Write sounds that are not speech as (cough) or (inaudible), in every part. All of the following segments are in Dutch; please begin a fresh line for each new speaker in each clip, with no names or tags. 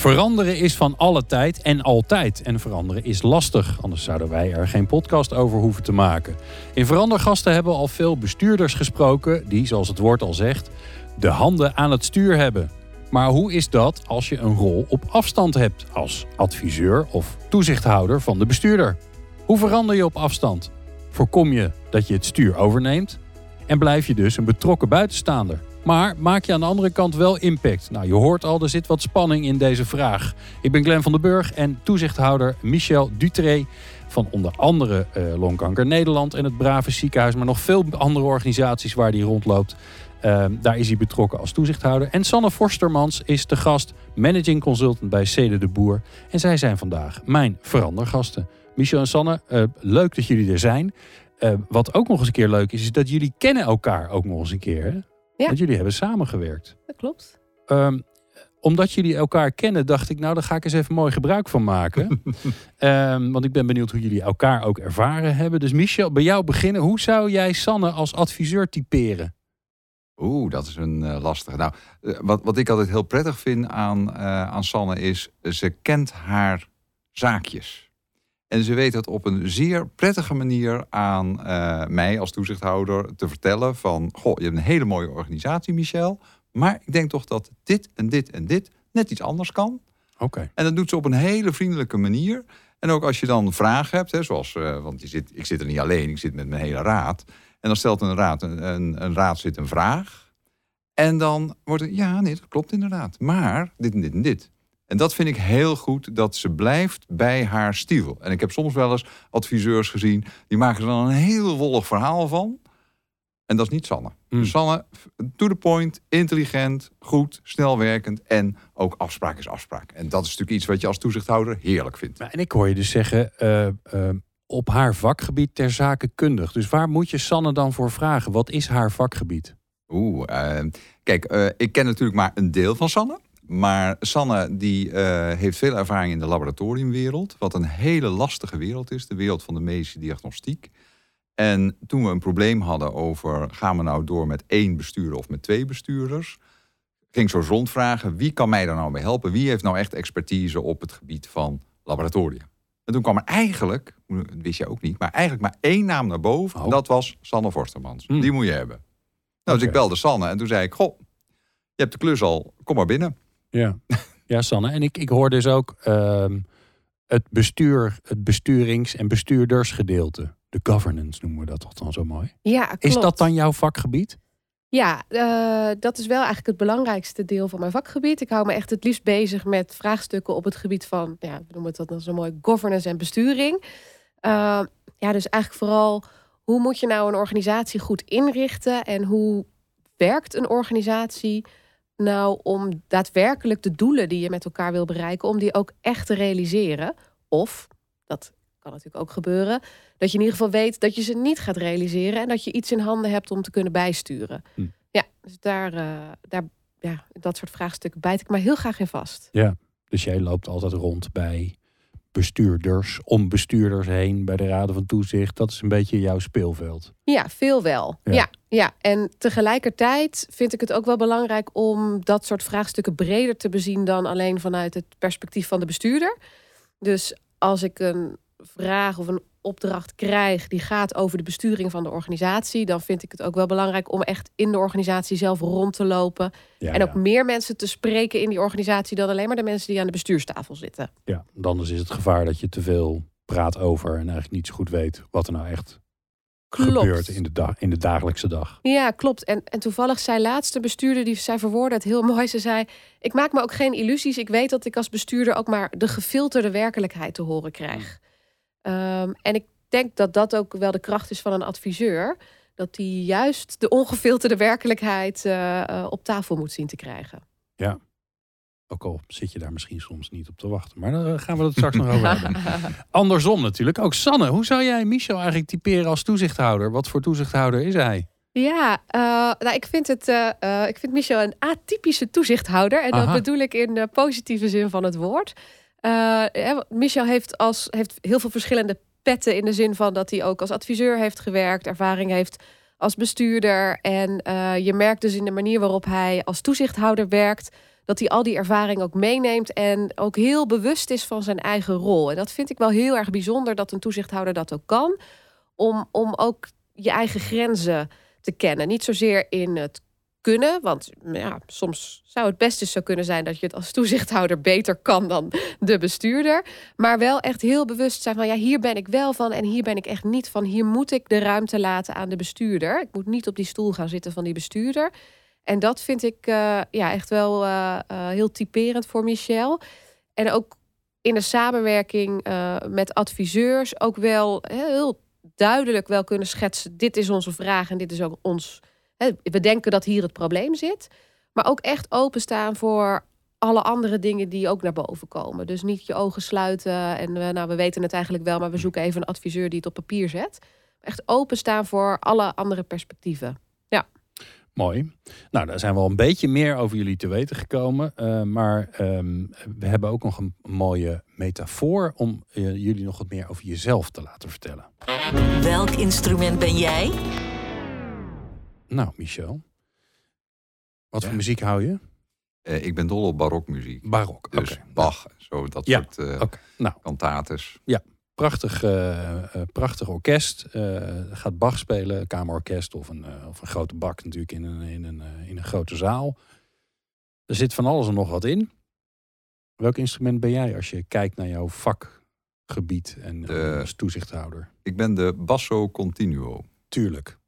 Veranderen is van alle tijd en altijd. En veranderen is lastig, anders zouden wij er geen podcast over hoeven te maken. In Verandergasten hebben al veel bestuurders gesproken die, zoals het woord al zegt, de handen aan het stuur hebben. Maar hoe is dat als je een rol op afstand hebt als adviseur of toezichthouder van de bestuurder? Hoe verander je op afstand? Voorkom je dat je het stuur overneemt en blijf je dus een betrokken buitenstaander? Maar maak je aan de andere kant wel impact? Nou, je hoort al, er zit wat spanning in deze vraag. Ik ben Glenn van den Burg en toezichthouder Michel Dutré van onder andere uh, Longkanker Nederland en het Brave Ziekenhuis, maar nog veel andere organisaties waar hij rondloopt. Uh, daar is hij betrokken als toezichthouder. En Sanne Forstermans is de gast, managing consultant bij Cede de Boer. En zij zijn vandaag mijn verandergasten. Michel en Sanne, uh, leuk dat jullie er zijn. wat ook nog eens een keer leuk is, is dat jullie kennen elkaar ook nog eens een keer. Hè?
Ja.
Want jullie hebben samengewerkt.
Dat klopt.
Um, omdat jullie elkaar kennen, dacht ik, nou, daar ga ik eens even mooi gebruik van maken. um, (laughs) want ik ben benieuwd hoe jullie elkaar ook ervaren hebben. Dus Michel, bij jou beginnen. Hoe zou jij Sanne als adviseur typeren?
Oeh, dat is een uh, lastige. Nou, uh, wat, wat ik altijd heel prettig vind aan, uh, aan Sanne is, ze kent haar zaakjes. En ze weet het op een zeer prettige manier aan uh, mij als toezichthouder te vertellen van... Goh, je hebt een hele mooie organisatie, Michel. Maar ik denk toch dat dit en dit en dit net iets anders kan.
Oké. Okay.
En dat doet ze op een hele vriendelijke manier. En ook als je dan vragen hebt, hè, zoals, uh, want je zit, ik zit er niet alleen, ik zit met mijn hele raad. En dan stelt een raad, een, een, een raad zit een vraag. En dan wordt het, ja, nee, dat klopt inderdaad. Maar dit en dit en dit. En dat vind ik heel goed, dat ze blijft bij haar stiel. En ik heb soms wel eens adviseurs gezien, die maken er dan een heel wollig verhaal van. En dat is niet Sanne. Mm. Dus Sanne, to the point, intelligent, goed, snelwerkend en ook afspraak is afspraak. En dat is natuurlijk iets wat je als toezichthouder heerlijk vindt.
En ik hoor je dus zeggen, uh, uh, op haar vakgebied ter zake kundig. Dus waar moet je Sanne dan voor vragen? Wat is haar vakgebied?
Oeh, uh, kijk, ik ken natuurlijk maar een deel van Sanne. Maar Sanne die, uh, heeft veel ervaring in de laboratoriumwereld. Wat een hele lastige wereld is. De wereld van de medische diagnostiek. En toen we een probleem hadden over... gaan we nou door met één bestuurder of met twee bestuurders... ging zo rondvragen, wie kan mij daar nou mee helpen? Wie heeft nou echt expertise op het gebied van laboratoria? En toen kwam er eigenlijk, dat wist je ook niet... maar eigenlijk maar één naam naar boven. Oh. En dat was Sanne Forstermans. Hmm. Die moet je hebben. Nou, okay. Dus ik belde Sanne en toen zei ik... goh, je hebt de klus al, kom maar binnen.
Ja, (laughs) ja Sanne. En ik, ik hoor dus ook uh, het bestuur, het besturings- en bestuurdersgedeelte. De governance noemen we dat toch dan zo mooi?
Ja, klopt.
Is dat dan jouw vakgebied?
Ja, uh, dat is wel eigenlijk het belangrijkste deel van mijn vakgebied. Ik hou me echt het liefst bezig met vraagstukken op het gebied van, ja, we noemen het dat dan zo mooi, governance en besturing. Uh, ja, dus eigenlijk vooral, hoe moet je nou een organisatie goed inrichten en hoe werkt een organisatie nou om daadwerkelijk de doelen die je met elkaar wil bereiken, om die ook echt te realiseren? Of, dat kan natuurlijk ook gebeuren, dat je in ieder geval weet dat je ze niet gaat realiseren en dat je iets in handen hebt om te kunnen bijsturen. Hm. Ja, dus daar, uh, daar, ja, dat soort vraagstukken bijt ik maar heel graag in vast.
Ja, dus jij loopt altijd rond bij bestuurders, om bestuurders heen bij de raden van toezicht. Dat is een beetje jouw speelveld.
Ja, veel wel. Ja. ja. Ja, en tegelijkertijd vind ik het ook wel belangrijk om dat soort vraagstukken breder te bezien dan alleen vanuit het perspectief van de bestuurder. Dus als ik een vraag of een opdracht krijg die gaat over de besturing van de organisatie, dan vind ik het ook wel belangrijk om echt in de organisatie zelf rond te lopen. Ja, en ook ja. meer mensen te spreken in die organisatie dan alleen maar de mensen die aan de bestuurstafel zitten.
Ja, anders is het gevaar dat je te veel praat over en eigenlijk niet zo goed weet wat er nou echt klopt. gebeurt in de, dag, in de dagelijkse dag.
Ja, klopt. En, en toevallig zei laatste bestuurder, die zij verwoordde het heel (laughs) mooi. Ze zei, ik maak me ook geen illusies. Ik weet dat ik als bestuurder ook maar de gefilterde werkelijkheid te horen krijg. Um, en ik denk dat dat ook wel de kracht is van een adviseur. Dat die juist de ongefilterde werkelijkheid uh, uh, op tafel moet zien te krijgen.
Ja. Ook al zit je daar misschien soms niet op te wachten. Maar daar gaan we het straks nog over hebben. (laughs) Andersom natuurlijk. Ook Sanne, hoe zou jij Michel eigenlijk typeren als toezichthouder? Wat voor toezichthouder is hij?
Ja, uh, nou, ik vind het. Uh, uh, ik vind Michel een atypische toezichthouder. En dat bedoel ik in de positieve zin van het woord. Hè, Michel heeft, als, heeft heel veel verschillende petten in de zin van dat hij ook als adviseur heeft gewerkt, ervaring heeft als bestuurder. En uh, je merkt dus in de manier waarop hij als toezichthouder werkt, dat hij al die ervaring ook meeneemt en ook heel bewust is van zijn eigen rol. En dat vind ik wel heel erg bijzonder dat een toezichthouder dat ook kan. Om, om ook je eigen grenzen te kennen. Niet zozeer in het kunnen, want ja, soms zou het best eens zo kunnen zijn dat je het als toezichthouder beter kan dan de bestuurder. Maar wel echt heel bewust zijn van ja, hier ben ik wel van en hier ben ik echt niet van. Hier moet ik de ruimte laten aan de bestuurder. Ik moet niet op die stoel gaan zitten van die bestuurder. En dat vind ik uh, ja, echt wel uh, uh, heel typerend voor Michel. En ook in de samenwerking met adviseurs ook wel heel duidelijk wel kunnen schetsen. Dit is onze vraag en dit is ook ons. We denken dat hier het probleem zit. Maar ook echt openstaan voor alle andere dingen die ook naar boven komen. Dus niet je ogen sluiten en we, nou, we weten het eigenlijk wel, maar we zoeken even een adviseur die het op papier zet. Echt openstaan voor alle andere perspectieven. Ja.
Mooi. Nou, daar zijn we al een beetje meer over jullie te weten gekomen. Uh, maar um, we hebben ook nog een mooie metafoor om uh, jullie nog wat meer over jezelf te laten vertellen.
Welk instrument ben jij?
Nou, Michel. Wat ja. voor muziek hou je?
Uh, ik ben dol op barokmuziek.
Barok,
Dus
okay.
Bach, zo dat
ja.
soort uh,
okay. nou.
kantates.
Ja, prachtig, uh, prachtig orkest. gaat Bach spelen, kamerorkest of een, of een grote bak natuurlijk in een, in, een, in een grote zaal. Er zit van alles en nog wat in. Welk instrument ben jij als je kijkt naar jouw vakgebied en
de,
als toezichthouder?
Ik ben de basso continuo.
Tuurlijk.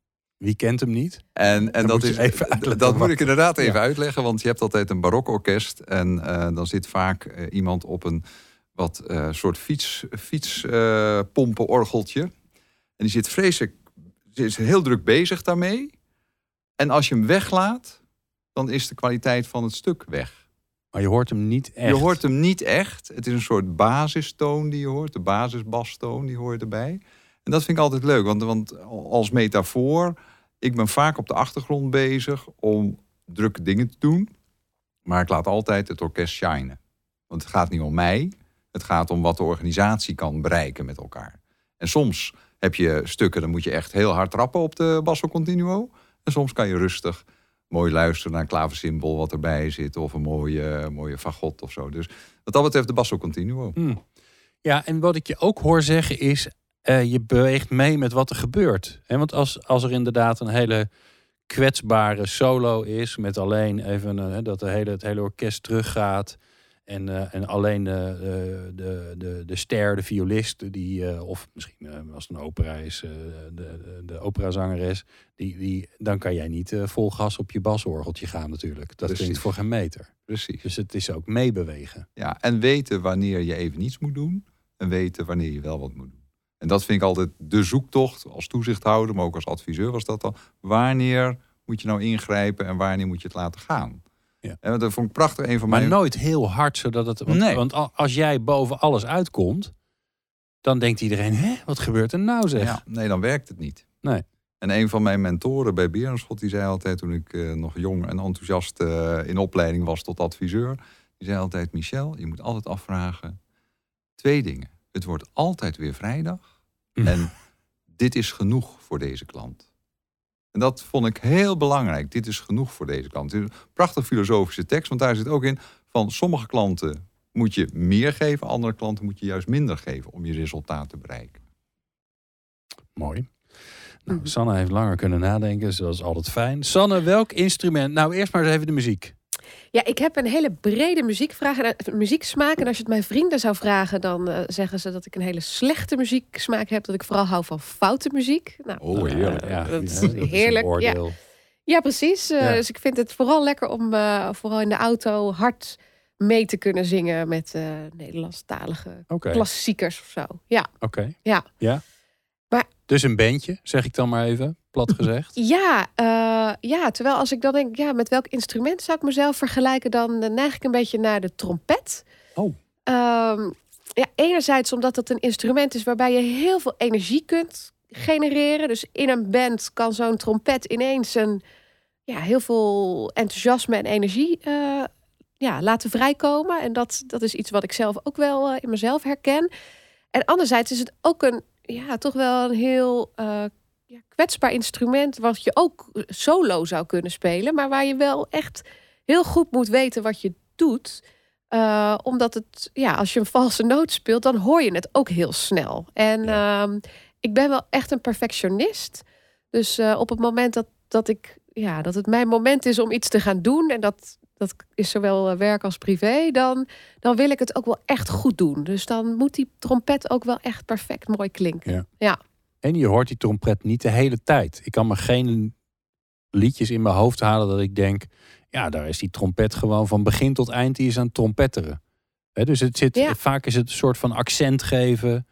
Wie kent hem niet?
En, en dat, is,
even
dat moet ik inderdaad even ja. uitleggen, want je hebt altijd een barokorkest en uh, dan zit vaak uh, iemand op een wat uh, soort fiets, fietspompenorgeltje. en die zit vreselijk, is heel druk bezig daarmee. En als je hem weglaat, dan is de kwaliteit van het stuk weg.
Maar je hoort hem niet echt.
Je hoort hem niet echt. Het is een soort basistoon die je hoort, de basisbastoon die hoort erbij. En dat vind ik altijd leuk, want, want als metafoor ik ben vaak op de achtergrond bezig om drukke dingen te doen. Maar ik laat altijd het orkest shinen. Want het gaat niet om mij. Het gaat om wat de organisatie kan bereiken met elkaar. En soms heb je stukken, dan moet je echt heel hard trappen op de basso continuo. En soms kan je rustig mooi luisteren naar een klaversymbol wat erbij zit. Of een mooie, mooie fagot of zo. Dus wat dat betreft de basso continuo.
Hmm. Ja, en wat ik je ook hoor zeggen is... Uh, je beweegt mee met wat er gebeurt. He, want als, als er inderdaad een hele kwetsbare solo is, met alleen even uh, dat de hele, het hele orkest teruggaat. En, uh, en alleen de, de, de, de ster, de violist, die, of misschien als het een opera is, de, de, de operazangeres, die, die, dan kan jij niet vol gas op je basorgeltje gaan natuurlijk. Dat
Precies.
klinkt voor geen meter.
Precies.
Dus het is ook meebewegen.
Ja, en weten wanneer je even niets moet doen en weten wanneer je wel wat moet doen. En dat vind ik altijd de zoektocht als toezichthouder, maar ook als adviseur was dat dan. Wanneer moet je nou ingrijpen en wanneer moet je het laten gaan?
Ja.
En dat vond ik prachtig. Een van
maar
mijn...
nooit heel hard, zodat het. Want,
Nee.
want als jij boven alles uitkomt, dan denkt iedereen: hè, wat gebeurt er nou zeg?
Ja, nee, dan werkt het niet.
Nee.
En een van mijn mentoren bij Berenschot, die zei altijd toen ik uh, nog jong en enthousiast uh, in opleiding was tot adviseur, die zei altijd: Michel, je moet altijd afvragen twee dingen. Het wordt altijd weer vrijdag. En dit is genoeg voor deze klant. En dat vond ik heel belangrijk. Dit is genoeg voor deze klant. Het is een prachtig filosofische tekst, want daar zit ook in van sommige klanten moet je meer geven, andere klanten moet je juist minder geven om je resultaat te bereiken.
Mooi. Nou, Sanne heeft langer kunnen nadenken, zoals altijd fijn. Sanne, welk instrument? Nou, eerst maar eens even de muziek.
Ja, ik heb een hele brede muziekvraag, en, muzieksmaak. En als je het mijn vrienden zou vragen, dan uh, zeggen ze dat ik een hele slechte muzieksmaak heb. Dat ik vooral hou van foute muziek. Nou,
oh, heerlijk.
Uh, ja,
dat is heerlijk.
Dat is
ja. ja, precies. Uh, ja. Dus ik vind het vooral lekker om uh, vooral in de auto hard mee te kunnen zingen met uh, Nederlandstalige
okay.
klassiekers of zo. Ja.
Oké. Okay.
Ja.
ja.
Maar,
dus een bandje, zeg ik dan maar even. Plat gezegd. (laughs)
Ja, uh, ja, terwijl als ik dan denk, ja, met welk instrument zou ik mezelf vergelijken, dan neig ik een beetje naar de trompet.
Oh.
Um, ja, enerzijds omdat het een instrument is waarbij je heel veel energie kunt genereren. Dus in een band kan zo'n trompet ineens een, ja, heel veel enthousiasme en energie uh, ja, laten vrijkomen. En dat, dat is iets wat ik zelf ook wel uh, in mezelf herken. En anderzijds is het ook een, ja, toch wel een heel uh, kwetsbaar instrument. Wat je ook solo zou kunnen spelen. Maar waar je wel echt heel goed moet weten wat je doet. Uh, omdat het, ja, als je een valse noot speelt, dan hoor je het ook heel snel. En ja. uh, ik ben wel echt een perfectionist. Dus uh, op het moment dat, dat ik, ja, dat het mijn moment is om iets te gaan doen. En dat, dat is zowel werk als privé. Dan, dan wil ik het ook wel echt goed doen. Dus dan moet die trompet ook wel echt perfect mooi klinken.
Ja.
ja.
En je hoort die trompet niet de hele tijd. Ik kan me geen liedjes in mijn hoofd halen dat ik denk ja, daar is die trompet gewoon van begin tot eind die is aan het trompetteren. He, dus het zit,
Ja.
vaak is het een soort van accent geven.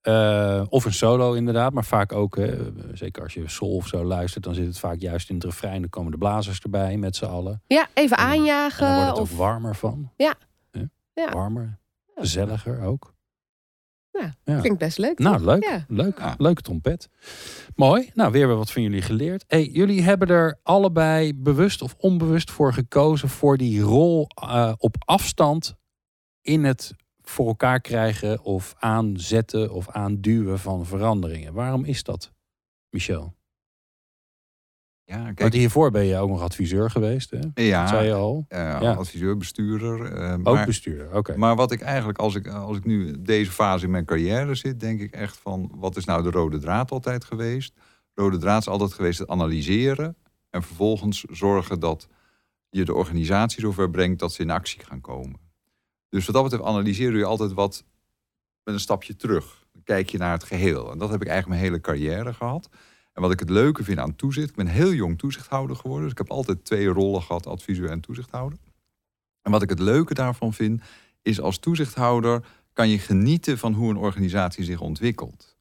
eh, of een solo inderdaad, maar vaak ook, hè, zeker als je soul of zo luistert, dan zit het vaak juist in het refrein. Dan komen de blazers erbij met z'n allen.
Ja, even
En
aanjagen.
En dan wordt het
of,
ook warmer van.
Ja. Ja.
Warmer, gezelliger ook.
Ja,
Ja.
Klinkt best leuk.
Nou,
toch?
leuk.
Ja.
Leuk.
Ja.
Leuke trompet. Mooi. Nou, weer wat van jullie geleerd. Hey, jullie hebben er allebei bewust of onbewust voor gekozen voor die rol eh, op afstand in het voor elkaar krijgen of aanzetten of aanduwen van veranderingen. Waarom is dat, Michel?
Ja,
Want
kijk,
hiervoor ben je ook nog adviseur geweest, hè? Dat
ja,
zei je al.
eh,
Ja.
adviseur, bestuurder. eh,
Ook
maar,
bestuurder. Oké.
maar wat ik eigenlijk, als ik, als ik nu deze fase in mijn carrière zit, denk ik echt van, wat is nou de rode draad altijd geweest? Rode draad is altijd geweest het analyseren en vervolgens zorgen dat je de organisatie zover brengt dat ze in actie gaan komen. Dus wat dat betreft analyseer je altijd wat met een stapje terug. Dan kijk je naar het geheel. En dat heb ik eigenlijk mijn hele carrière gehad. En wat ik het leuke vind aan toezicht, ik ben heel jong toezichthouder geworden. Dus ik heb altijd twee rollen gehad, adviseur en toezichthouder. En wat ik het leuke daarvan vind, is als toezichthouder kan je genieten van hoe een organisatie zich ontwikkelt.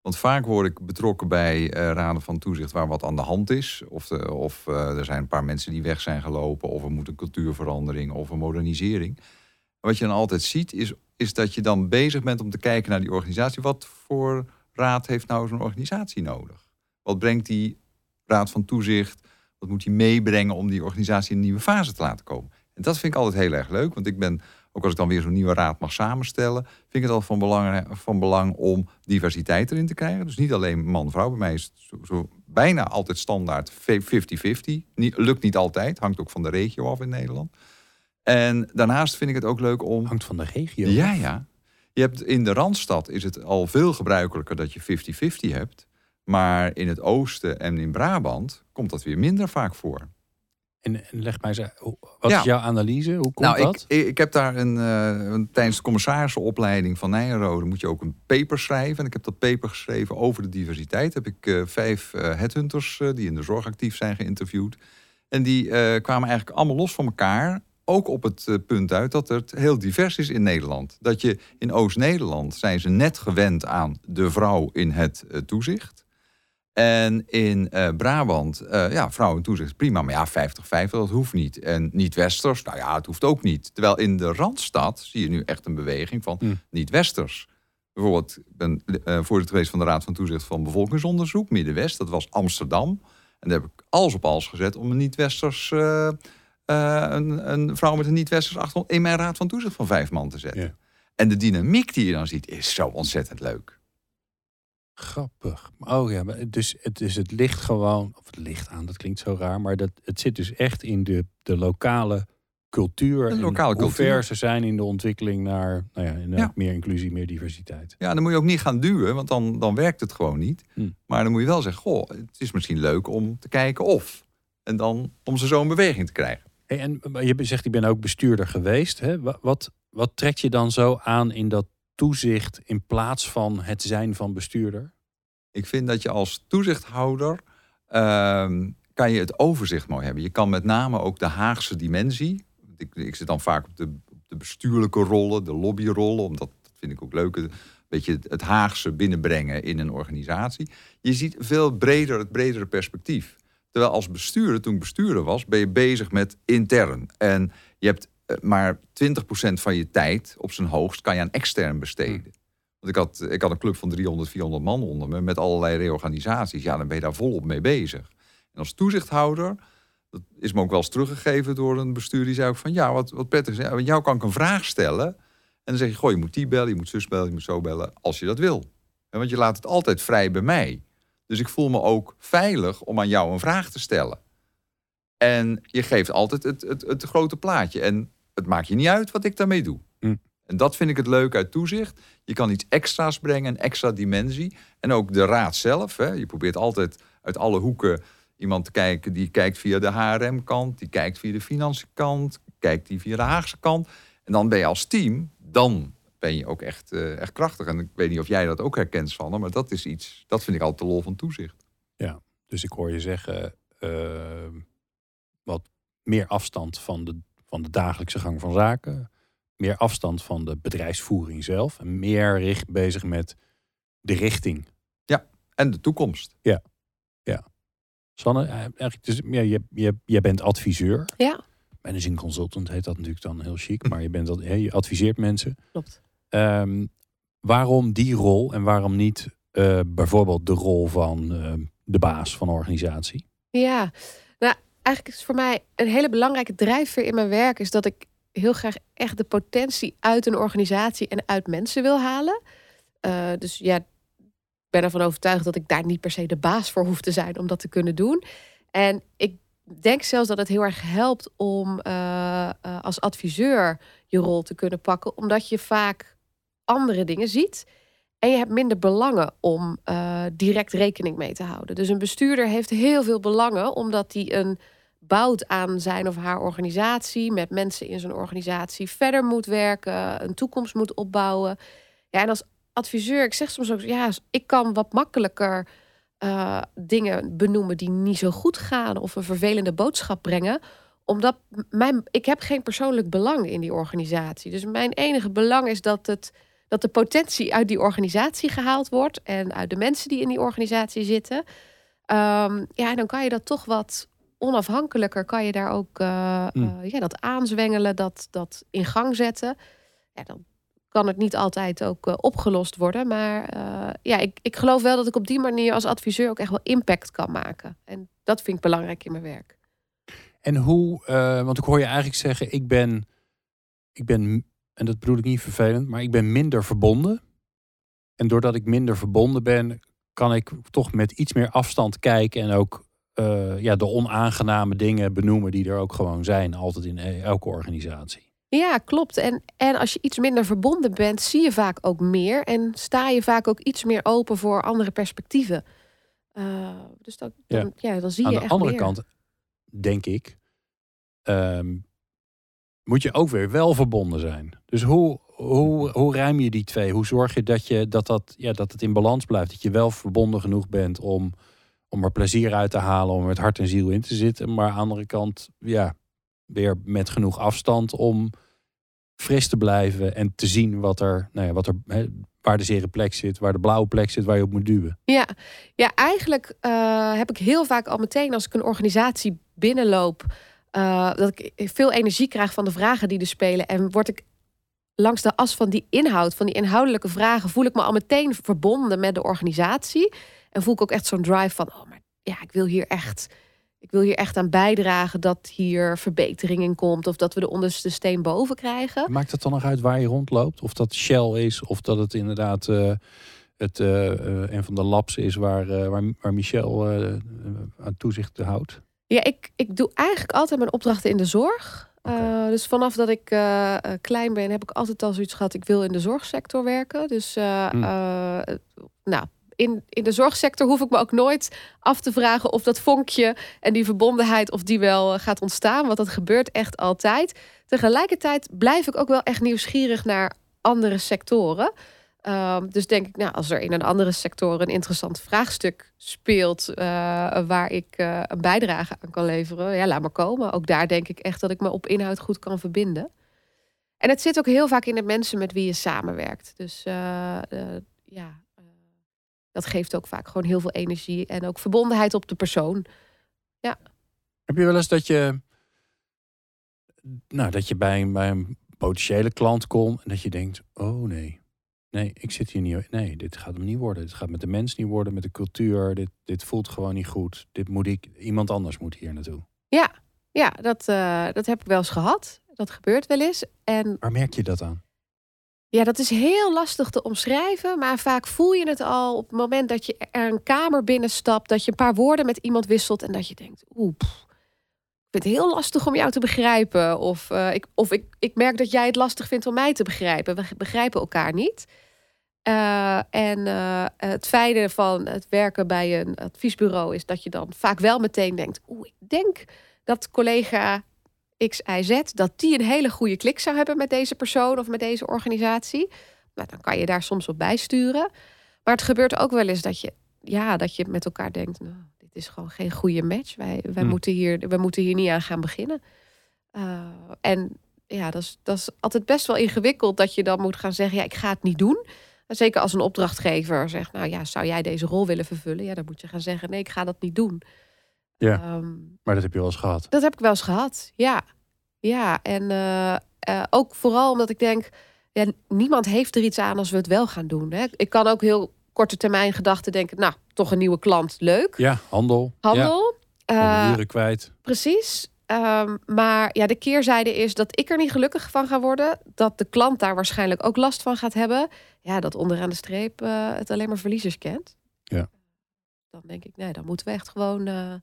Want vaak word ik betrokken bij eh, raden van toezicht waar wat aan de hand is. Of, de- of eh, er zijn een paar mensen die weg zijn gelopen. Of er moet een cultuurverandering of een modernisering. Wat je dan altijd ziet is, is dat je dan bezig bent om te kijken naar die organisatie. Wat voor raad heeft nou zo'n organisatie nodig? Wat brengt die raad van toezicht? Wat moet die meebrengen om die organisatie in een nieuwe fase te laten komen? En dat vind ik altijd heel erg leuk. Want ik ben, ook als ik dan weer zo'n nieuwe raad mag samenstellen, vind ik het altijd van belang, van belang om diversiteit erin te krijgen. Dus niet alleen man-vrouw. Bij mij is het zo, zo bijna altijd standaard 50-50. Niet- Lukt niet altijd, hangt ook van de regio af in Nederland. En daarnaast vind ik het ook leuk om
Hangt van de regio.
ja, ja. Je hebt in de Randstad is het al veel gebruikelijker dat je 50-50 hebt. Maar in het oosten en in Brabant komt dat weer minder vaak voor.
En, en leg mij eens, wat
Ja.
is jouw analyse? Hoe komt
nou,
dat?
ik, ik, ik heb daar een, eh, een tijdens de commissarissenopleiding van Nijenrode moet je ook een paper schrijven. En ik heb dat paper geschreven over de diversiteit. Heb ik eh, vijf eh, headhunters eh, die in de zorg actief zijn geïnterviewd. En die eh, kwamen eigenlijk allemaal los van elkaar. Ook op het punt uit dat het heel divers is in Nederland. Dat je in Oost-Nederland zijn ze net gewend aan de vrouw in het toezicht. En in eh, Brabant, eh, ja, vrouw in toezicht prima. Maar ja, 50-50, dat hoeft niet. En niet-westers, nou ja, het hoeft ook niet. Terwijl in de Randstad zie je nu echt een beweging van
Hmm.
niet-westers. Bijvoorbeeld, ik ben eh voorzitter geweest van de Raad van Toezicht van Bevolkingsonderzoek, Middenwest. Dat was Amsterdam. En daar heb ik alles op alles gezet om een niet-westers... een, een vrouw met een niet-westers achtergrond in mijn Raad van Toezicht van vijf man te zetten. En de dynamiek die je dan ziet, is zo ontzettend leuk.
Grappig. Oh ja, dus het, dus het ligt gewoon, of het ligt aan, dat klinkt zo raar, maar dat, het zit dus echt in de, de lokale cultuur.
De lokale
hoe
cultuur.
ver ze zijn in de ontwikkeling naar nou ja, meer inclusie, meer diversiteit.
Ja, dan moet je ook niet gaan duwen, want dan, dan werkt het gewoon niet.
Hm.
Maar dan moet je wel zeggen, goh, het is misschien leuk om te kijken of. En dan om ze zo in beweging te krijgen.
Hey, en je zegt, ik ben ook bestuurder geweest. Hè? Wa- Wat, wat trekt je dan zo aan in dat toezicht in plaats van het zijn van bestuurder?
Ik vind dat je als toezichthouder ehm, kan je het overzicht mooi hebben. Je kan met name ook de Haagse dimensie. Ik, zit dan vaak op de, de bestuurlijke rollen, de lobbyrollen, omdat dat vind ik ook leuk. beetje het Haagse binnenbrengen in een organisatie. Je ziet veel breder het bredere perspectief. Terwijl als bestuurder, toen ik bestuurder was, ben je bezig met intern. En je hebt maar 20% van je tijd op zijn hoogst kan je aan extern besteden. Want ik had, ik had een club van 300, 400 man onder me met allerlei reorganisaties. Ja, dan ben je daar volop mee bezig. En als toezichthouder, dat is me ook wel eens teruggegeven door een bestuur die zei ook van ja, wat, wat prettig is. Aan jou kan ik een vraag stellen. En dan zeg je, goh, je moet die bellen, je moet zus bellen, je moet zo bellen, als je dat wil. Want je laat het altijd vrij bij mij. Dus ik voel me ook veilig om aan jou een vraag te stellen. En je geeft altijd het, het, het grote plaatje. En het maakt je niet uit wat ik daarmee doe.
Hm.
En dat vind ik het leuk uit toezicht. Je kan iets extra's brengen, een extra dimensie. En ook de raad zelf. Hè. Je probeert altijd uit alle hoeken iemand te kijken die kijkt via de HRM-kant, die kijkt via de financiënkant, kijkt die via de Haagse kant. En dan ben je als team, dan ben je ook echt, eh, echt krachtig. En ik weet niet of jij dat ook herkent, van, maar dat is iets, dat vind ik altijd de lol van toezicht.
Ja, dus ik hoor je zeggen, uh, wat meer afstand van de, van de dagelijkse gang van zaken, meer afstand van de bedrijfsvoering zelf en meer richt bezig met de richting.
Ja, en de toekomst.
Ja, ja. Sanne, eh, eigenlijk, dus, ja, je, je, je bent adviseur.
Ja.
Managing consultant heet dat natuurlijk dan heel chic, maar je, bent dat, je adviseert mensen.
Klopt.
Um, waarom die rol en waarom niet uh, bijvoorbeeld de rol van uh, de baas van een organisatie?
Ja, nou eigenlijk is voor mij een hele belangrijke drijfveer in mijn werk is dat ik heel graag echt de potentie uit een organisatie en uit mensen wil halen. Uh, dus ja, ik ben ervan overtuigd dat ik daar niet per se de baas voor hoef te zijn om dat te kunnen doen. En ik denk zelfs dat het heel erg helpt om uh, uh, als adviseur je rol te kunnen pakken, omdat je vaak andere dingen ziet. En je hebt minder belangen om uh, direct rekening mee te houden. Dus een bestuurder heeft heel veel belangen, omdat hij een bouwt aan zijn of haar organisatie, met mensen in zijn organisatie verder moet werken, een toekomst moet opbouwen. Ja, en als adviseur, ik zeg soms ook, ja, ik kan wat makkelijker uh, dingen benoemen die niet zo goed gaan of een vervelende boodschap brengen omdat mijn, ik heb geen persoonlijk belang in die organisatie. Dus mijn enige belang is dat, het, dat de potentie uit die organisatie gehaald wordt. En uit de mensen die in die organisatie zitten. Um, ja, dan kan je dat toch wat onafhankelijker. Kan je daar ook uh, mm. uh, ja, dat aanzwengelen, dat, dat in gang zetten. Ja, dan kan het niet altijd ook uh, opgelost worden. Maar ja, ik, ik geloof wel dat ik op die manier als adviseur ook echt wel impact kan maken. En dat vind ik belangrijk in mijn werk.
En hoe, want ik hoor je eigenlijk zeggen, ik ben, ik ben, en dat bedoel ik niet vervelend, maar ik ben minder verbonden. En doordat ik minder verbonden ben, kan ik toch met iets meer afstand kijken en ook uh, ja, de onaangename dingen benoemen die er ook gewoon zijn, altijd in e-, elke organisatie.
Ja, klopt. En, en als je iets minder verbonden bent, zie je vaak ook meer en sta je vaak ook iets meer open voor andere perspectieven. Uh, dus dat, dan, ja. ja. dan zie je
Aan de
echt
andere
meer.
kant, denk ik, um, moet je ook weer wel verbonden zijn. Dus hoe, hoe, hoe ruim je die twee? Hoe zorg je dat, je dat, dat, ja, dat het in balans blijft? Dat je wel verbonden genoeg bent om, om er plezier uit te halen, om met hart en ziel in te zitten. Maar aan de andere kant, ja, weer met genoeg afstand om fris te blijven en te zien wat er, nou ja, wat er waar de zere plek zit, waar de blauwe plek zit, waar je op moet duwen.
Ja, ja eigenlijk uh, heb ik heel vaak al meteen als ik een organisatie binnenloop, uh, dat ik veel energie krijg van de vragen die er spelen. En word ik langs de as van die inhoud, van die inhoudelijke vragen, voel ik me al meteen verbonden met de organisatie. En voel ik ook echt zo'n drive van, oh, maar ja, ik wil hier echt. Ik wil hier echt aan bijdragen dat hier verbetering in komt. Of dat we de onderste steen boven krijgen.
Maakt het dan nog uit waar je rondloopt? Of dat Shell is, of dat het inderdaad uh, het, uh, een van de labs is waar, waar, waar Michel aan toezicht houdt?
Ja, ik, ik doe eigenlijk altijd mijn opdrachten in de zorg. Okay. Uh, dus vanaf dat ik uh, klein ben, heb ik altijd al zoiets gehad. Ik wil in de zorgsector werken. Dus uh, hmm. nou, in, in de zorgsector hoef ik me ook nooit af te vragen of dat vonkje en die verbondenheid of die wel gaat ontstaan. Want dat gebeurt echt altijd. Tegelijkertijd blijf ik ook wel echt nieuwsgierig naar andere sectoren. Um, dus denk ik, nou, als er in een andere sector een interessant vraagstuk speelt uh, waar ik uh, een bijdrage aan kan leveren, ja, laat maar komen. Ook daar denk ik echt dat ik me op inhoud goed kan verbinden. En het zit ook heel vaak in de mensen met wie je samenwerkt. Dus uh, ja, dat geeft ook vaak gewoon heel veel energie en ook verbondenheid op de persoon. Ja.
Heb je wel eens dat je, nou, dat je bij bij een potentiële klant komt en dat je denkt: oh nee, nee, ik zit hier niet. Nee, dit gaat hem niet worden. Dit gaat met de mens niet worden, met de cultuur. Dit, dit voelt gewoon niet goed. Dit moet ik, iemand anders moet hier naartoe.
Ja, ja dat, dat heb ik wel eens gehad. Dat gebeurt wel eens. En
Waar merk je dat aan?
Ja, dat is heel lastig te omschrijven. Maar vaak voel je het al op het moment dat je er een kamer binnenstapt. Dat je een paar woorden met iemand wisselt. En dat je denkt, oeh, ik vind het heel lastig om jou te begrijpen. Of, uh, ik, of ik, ik merk dat jij het lastig vindt om mij te begrijpen. We begrijpen elkaar niet. Uh, en uh, het fijne van het werken bij een adviesbureau is dat je dan vaak wel meteen denkt: Oeh, ik denk dat collega X, Y, Z, dat die een hele goede klik zou hebben met deze persoon of met deze organisatie. Nou, dan kan je daar soms op bijsturen. Maar het gebeurt ook wel eens dat je, ja, dat je met elkaar denkt: Nou, dit is gewoon geen goede match. Wij, wij,
Hm.
moeten, hier, wij moeten hier niet aan gaan beginnen. Uh, en ja, dat is, dat is altijd best wel ingewikkeld dat je dan moet gaan zeggen: Ja, ik ga het niet doen. Zeker als een opdrachtgever zegt, nou ja, zou jij deze rol willen vervullen? Ja, dan moet je gaan zeggen, nee, ik ga dat niet doen.
Ja,
um,
maar dat heb je wel eens gehad.
Dat heb ik wel eens gehad, ja. Ja, en uh, uh, ook vooral omdat ik denk, ja, niemand heeft er iets aan als we het wel gaan doen. Hè? Ik kan ook heel korte termijn gedachten denken, nou, toch een nieuwe klant, leuk.
Ja, handel.
Handel.
Ja. Uh, uren kwijt.
Precies. Um, maar ja, de keerzijde is dat ik er niet gelukkig van ga worden. Dat de klant daar waarschijnlijk ook last van gaat hebben. Ja, dat onderaan de streep uh, het alleen maar verliezers kent.
Ja.
Dan denk ik, nee, dan moeten we echt gewoon. Uh,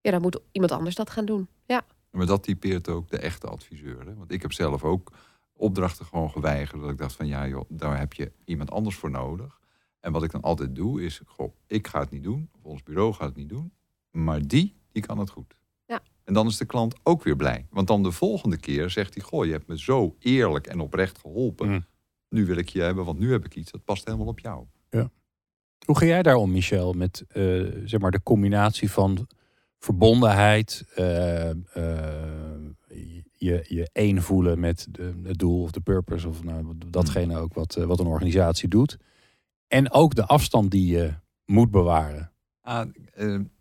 ja, dan moet iemand anders dat gaan doen. Ja.
Maar dat typeert ook de echte adviseur. Hè? Want ik heb zelf ook opdrachten gewoon geweigerd. Dat ik dacht van ja, joh, daar heb je iemand anders voor nodig. En wat ik dan altijd doe is, goh, ik ga het niet doen. Of ons bureau gaat het niet doen. Maar die, die kan het goed.
Ja.
En dan is de klant ook weer blij. Want dan de volgende keer zegt hij: Goh, je hebt me zo eerlijk en oprecht geholpen.
Mm.
Nu wil ik je hebben, want nu heb ik iets dat past helemaal op jou.
Ja. Hoe ga jij daarom, Michel, met uh, zeg maar de combinatie van verbondenheid, uh, uh, je, je één voelen met de, het doel of de purpose of nou, datgene ook wat, wat een organisatie doet, en ook de afstand die je moet bewaren?
Ah,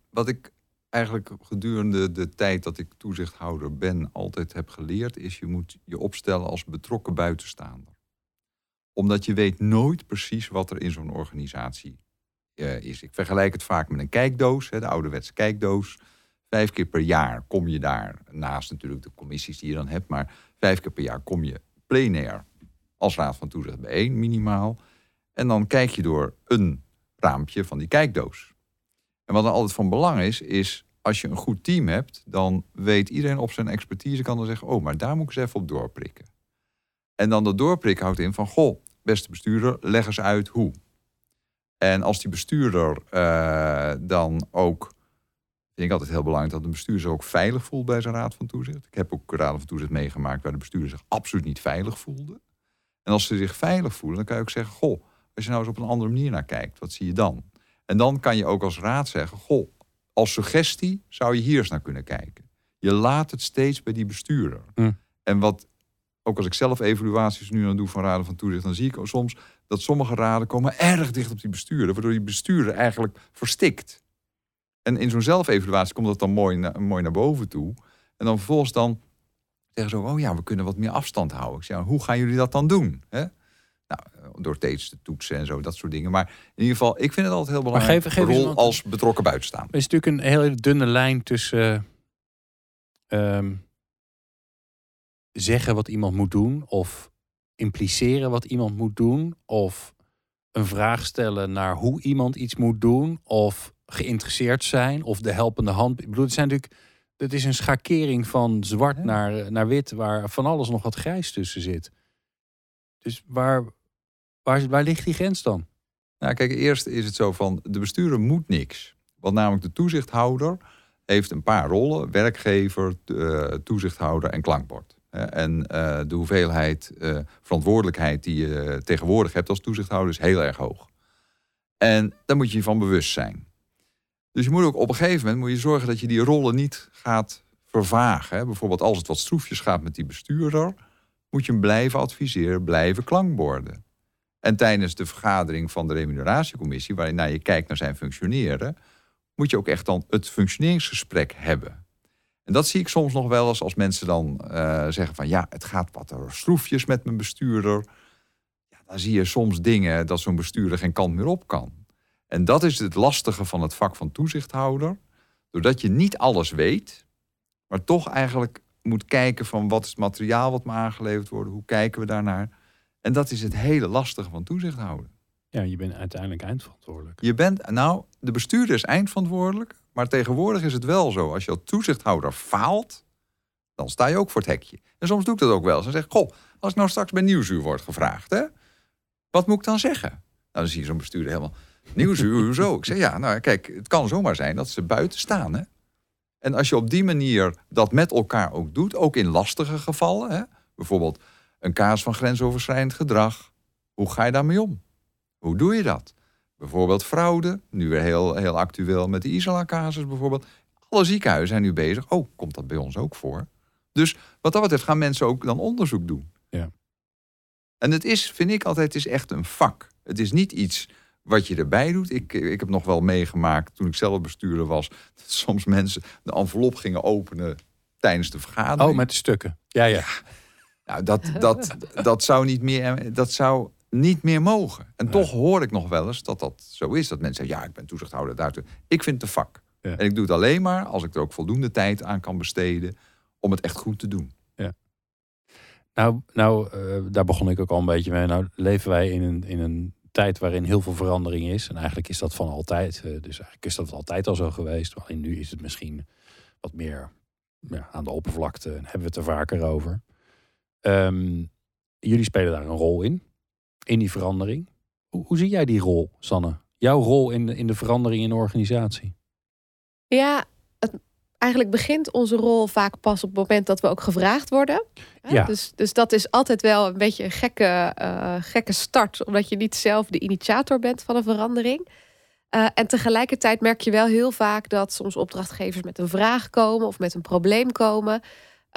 wat ik eigenlijk gedurende de tijd dat ik toezichthouder ben altijd heb geleerd, is je moet je opstellen als betrokken buitenstaander. Omdat je weet nooit precies wat er in zo'n organisatie uh, is. Ik vergelijk het vaak met een kijkdoos, hè, de ouderwetse kijkdoos. Vijf keer per jaar kom je daar, naast natuurlijk de commissies die je dan hebt, maar vijf keer per jaar kom je plenair als raad van toezicht bijeen, minimaal. En dan kijk je door een raampje van die kijkdoos. En wat dan altijd van belang is, is als je een goed team hebt, dan weet iedereen op zijn expertise kan dan zeggen, oh, maar daar moet ik eens even op doorprikken. En dan dat doorprikken houdt in van, goh, beste bestuurder, leg eens uit hoe. En als die bestuurder uh, dan ook, vind ik altijd heel belangrijk dat een bestuurder zich ook veilig voelt bij zijn raad van toezicht. Ik heb ook raden van toezicht meegemaakt waar de bestuurder zich absoluut niet veilig voelde. En als ze zich veilig voelen, dan kan je ook zeggen, goh, als je nou eens op een andere manier naar kijkt, wat zie je dan? En dan kan je ook als raad zeggen, goh, als suggestie zou je hier eens naar kunnen kijken. Je laat het steeds bij die bestuurder.
Mm.
En wat, ook als ik zelf evaluaties nu aan doe van raden van toezicht, dan zie ik soms dat sommige raden komen erg dicht op die bestuurder, waardoor die bestuurder eigenlijk verstikt. En in zo'n zelfevaluatie komt dat dan mooi, na, mooi naar boven toe. En dan vervolgens dan zeggen ze, oh ja, we kunnen wat meer afstand houden. Ik zeg, hoe gaan jullie dat dan doen? Hè? Nou, door steeds te toetsen en zo, dat soort dingen. Maar in ieder geval, ik vind het altijd heel belangrijk.
geef, geef
rol als betrokken buitenstaan.
Er is natuurlijk een hele dunne lijn tussen uh, um, zeggen wat iemand moet doen, of impliceren wat iemand moet doen, of een vraag stellen naar hoe iemand iets moet doen, of geïnteresseerd zijn, of de helpende hand. Ik bedoel, het zijn natuurlijk. Het is een schakering van zwart naar, naar wit, waar van alles nog wat grijs tussen zit. Dus waar, Waar, waar, ligt die grens dan?
Nou, kijk, eerst is het zo van de bestuurder moet niks. Want namelijk de toezichthouder heeft een paar rollen: werkgever, uh, toezichthouder en klankbord. En uh, de hoeveelheid uh, verantwoordelijkheid die je tegenwoordig hebt als toezichthouder is heel erg hoog. En daar moet je je van bewust zijn. Dus je moet ook op een gegeven moment moet je zorgen dat je die rollen niet gaat vervagen. Bijvoorbeeld als het wat stroefjes gaat met die bestuurder, moet je hem blijven adviseren, blijven klankborden. En tijdens de vergadering van de remuneratiecommissie, waarin je kijkt naar zijn functioneren, moet je ook echt dan het functioneringsgesprek hebben. En dat zie ik soms nog wel eens als mensen dan eh, zeggen van ja, het gaat wat stroefjes met mijn bestuurder. Ja, dan zie je soms dingen dat zo'n bestuurder geen kant meer op kan. En dat is het lastige van het vak van toezichthouder. Doordat je niet alles weet, maar toch eigenlijk moet kijken van wat is het materiaal wat me aangeleverd wordt, hoe kijken we daarnaar. En dat is het hele lastige van toezicht houden.
Ja, je bent uiteindelijk eindverantwoordelijk.
Je bent, nou, de bestuurder is eindverantwoordelijk, maar tegenwoordig is het wel zo. Als je als toezichthouder faalt, dan sta je ook voor het hekje. En soms doe ik dat ook wel eens. Dan zeg ik, goh, als ik nou straks bij Nieuwsuur wordt gevraagd, hè, wat moet ik dan zeggen? Nou, dan zie je zo'n bestuurder helemaal, Nieuwsuur, hoezo? Ik zeg, ja, nou kijk, het kan zomaar zijn dat ze buiten staan, hè. En als je op die manier dat met elkaar ook doet, ook in lastige gevallen, hè, bijvoorbeeld een kaas van grensoverschrijdend gedrag, hoe ga je daarmee om? Hoe doe je dat? Bijvoorbeeld fraude, nu weer heel, heel actueel met de Isola-casus bijvoorbeeld. Alle ziekenhuizen zijn nu bezig. Oh, komt dat bij ons ook voor? Dus wat dat betreft gaan mensen ook dan onderzoek doen.
Ja.
En het is, vind ik altijd, het is echt een vak. Het is niet iets wat je erbij doet. Ik, ik heb nog wel meegemaakt toen ik zelf bestuurder was. Dat (laughs) soms mensen de envelop gingen openen tijdens de vergadering.
Oh, met de stukken. Ja, ja.
Nou, dat, dat, dat, zou niet meer, dat zou niet meer mogen. En toch hoor ik nog wel eens dat dat zo is. Dat mensen zeggen, ja, ik ben toezichthouder daartoe. Ik vind het een vak.
Ja.
En ik doe het alleen maar als ik er ook voldoende tijd aan kan besteden... om het echt goed te doen.
Nou, nou eh, daar begon ik ook al een beetje mee. Nou leven wij in een, in een tijd waarin heel veel verandering is. En eigenlijk is dat van altijd. eh, dus eigenlijk is dat altijd al zo geweest. Alleen nu is het misschien wat meer ja, aan de oppervlakte. En hebben we het er vaker over. Ehm, jullie spelen daar een rol in. In die verandering. Hoe, hoe zie jij die rol, Sanne? Jouw rol in de, in de verandering in de organisatie?
Ja, het, eigenlijk begint onze rol vaak pas op het moment dat we ook gevraagd worden. Hè?
Ja.
Dus, dus dat is altijd wel een beetje een gekke, eh, gekke start, omdat je niet zelf de initiator bent van een verandering. Eh, en tegelijkertijd merk je wel heel vaak dat soms opdrachtgevers met een vraag komen of met een probleem komen.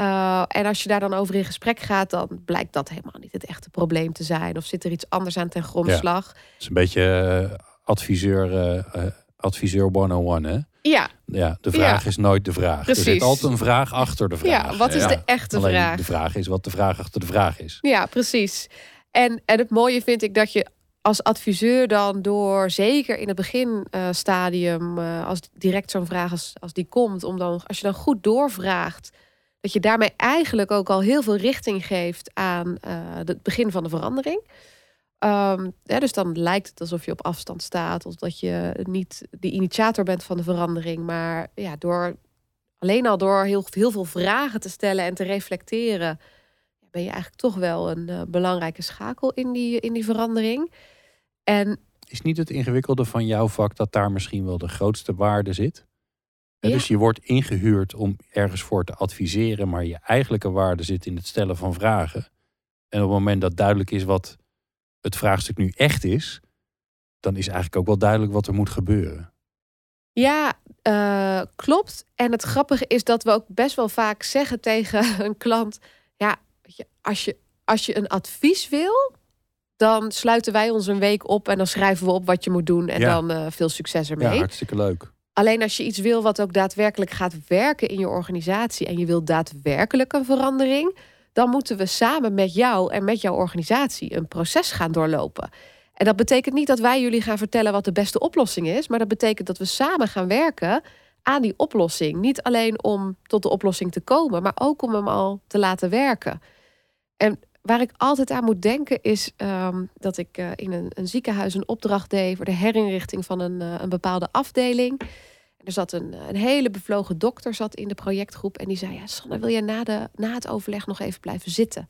Eh, en als je daar dan over in gesprek gaat, dan blijkt dat helemaal niet het echte probleem te zijn. Of zit er iets anders aan ten grondslag.
Het is een beetje eh, adviseur, eh, adviseur 101, hè?
Ja,
Ja, de vraag is nooit de vraag. Er zit
Precies.
altijd een vraag achter de vraag.
ja, wat is
Ja.
de echte
Alleen
vraag?
de vraag is wat de vraag achter de vraag is.
Ja, precies. En, en het mooie vind ik dat je als adviseur dan door, zeker in het beginstadium, als direct zo'n vraag als, als die komt, om dan, als je dan goed doorvraagt, dat je daarmee eigenlijk ook al heel veel richting geeft aan eh, het begin van de verandering. Ehm, dus dan lijkt het alsof je op afstand staat, of dat je niet de initiator bent van de verandering, maar ja, door alleen al door heel, heel veel vragen te stellen en te reflecteren, ben je eigenlijk toch wel een eh, belangrijke schakel in die, in die verandering. En
Is niet het ingewikkelde van jouw vak dat daar misschien wel de grootste waarde zit?
Ja.
Dus je wordt ingehuurd om ergens voor te adviseren, maar je eigenlijke waarde zit in het stellen van vragen. En op het moment dat duidelijk is wat het vraagstuk nu echt is, dan is eigenlijk ook wel duidelijk wat er moet gebeuren.
ja, eh, klopt. En het grappige is dat we ook best wel vaak zeggen tegen (laughs) een klant: ja, als je, als je een advies wil, dan sluiten wij ons een week op en dan schrijven we op wat je moet doen en
Ja.
dan eh, veel succes
Ja,
ermee.
hartstikke leuk.
Alleen als je iets wil wat ook daadwerkelijk gaat werken in je organisatie en je wil daadwerkelijk een verandering, dan moeten we samen met jou en met jouw organisatie een proces gaan doorlopen. En dat betekent niet dat wij jullie gaan vertellen wat de beste oplossing is, maar dat betekent dat we samen gaan werken aan die oplossing. Niet alleen om tot de oplossing te komen, maar ook om hem al te laten werken. En waar ik altijd aan moet denken is ehm, dat ik eh, in een, een ziekenhuis een opdracht deed voor de herinrichting van een, eh, een bepaalde afdeling. En er zat een, een hele bevlogen dokter zat in de projectgroep en die zei: Ja, Sanne, wil je na, de, na het overleg nog even blijven zitten?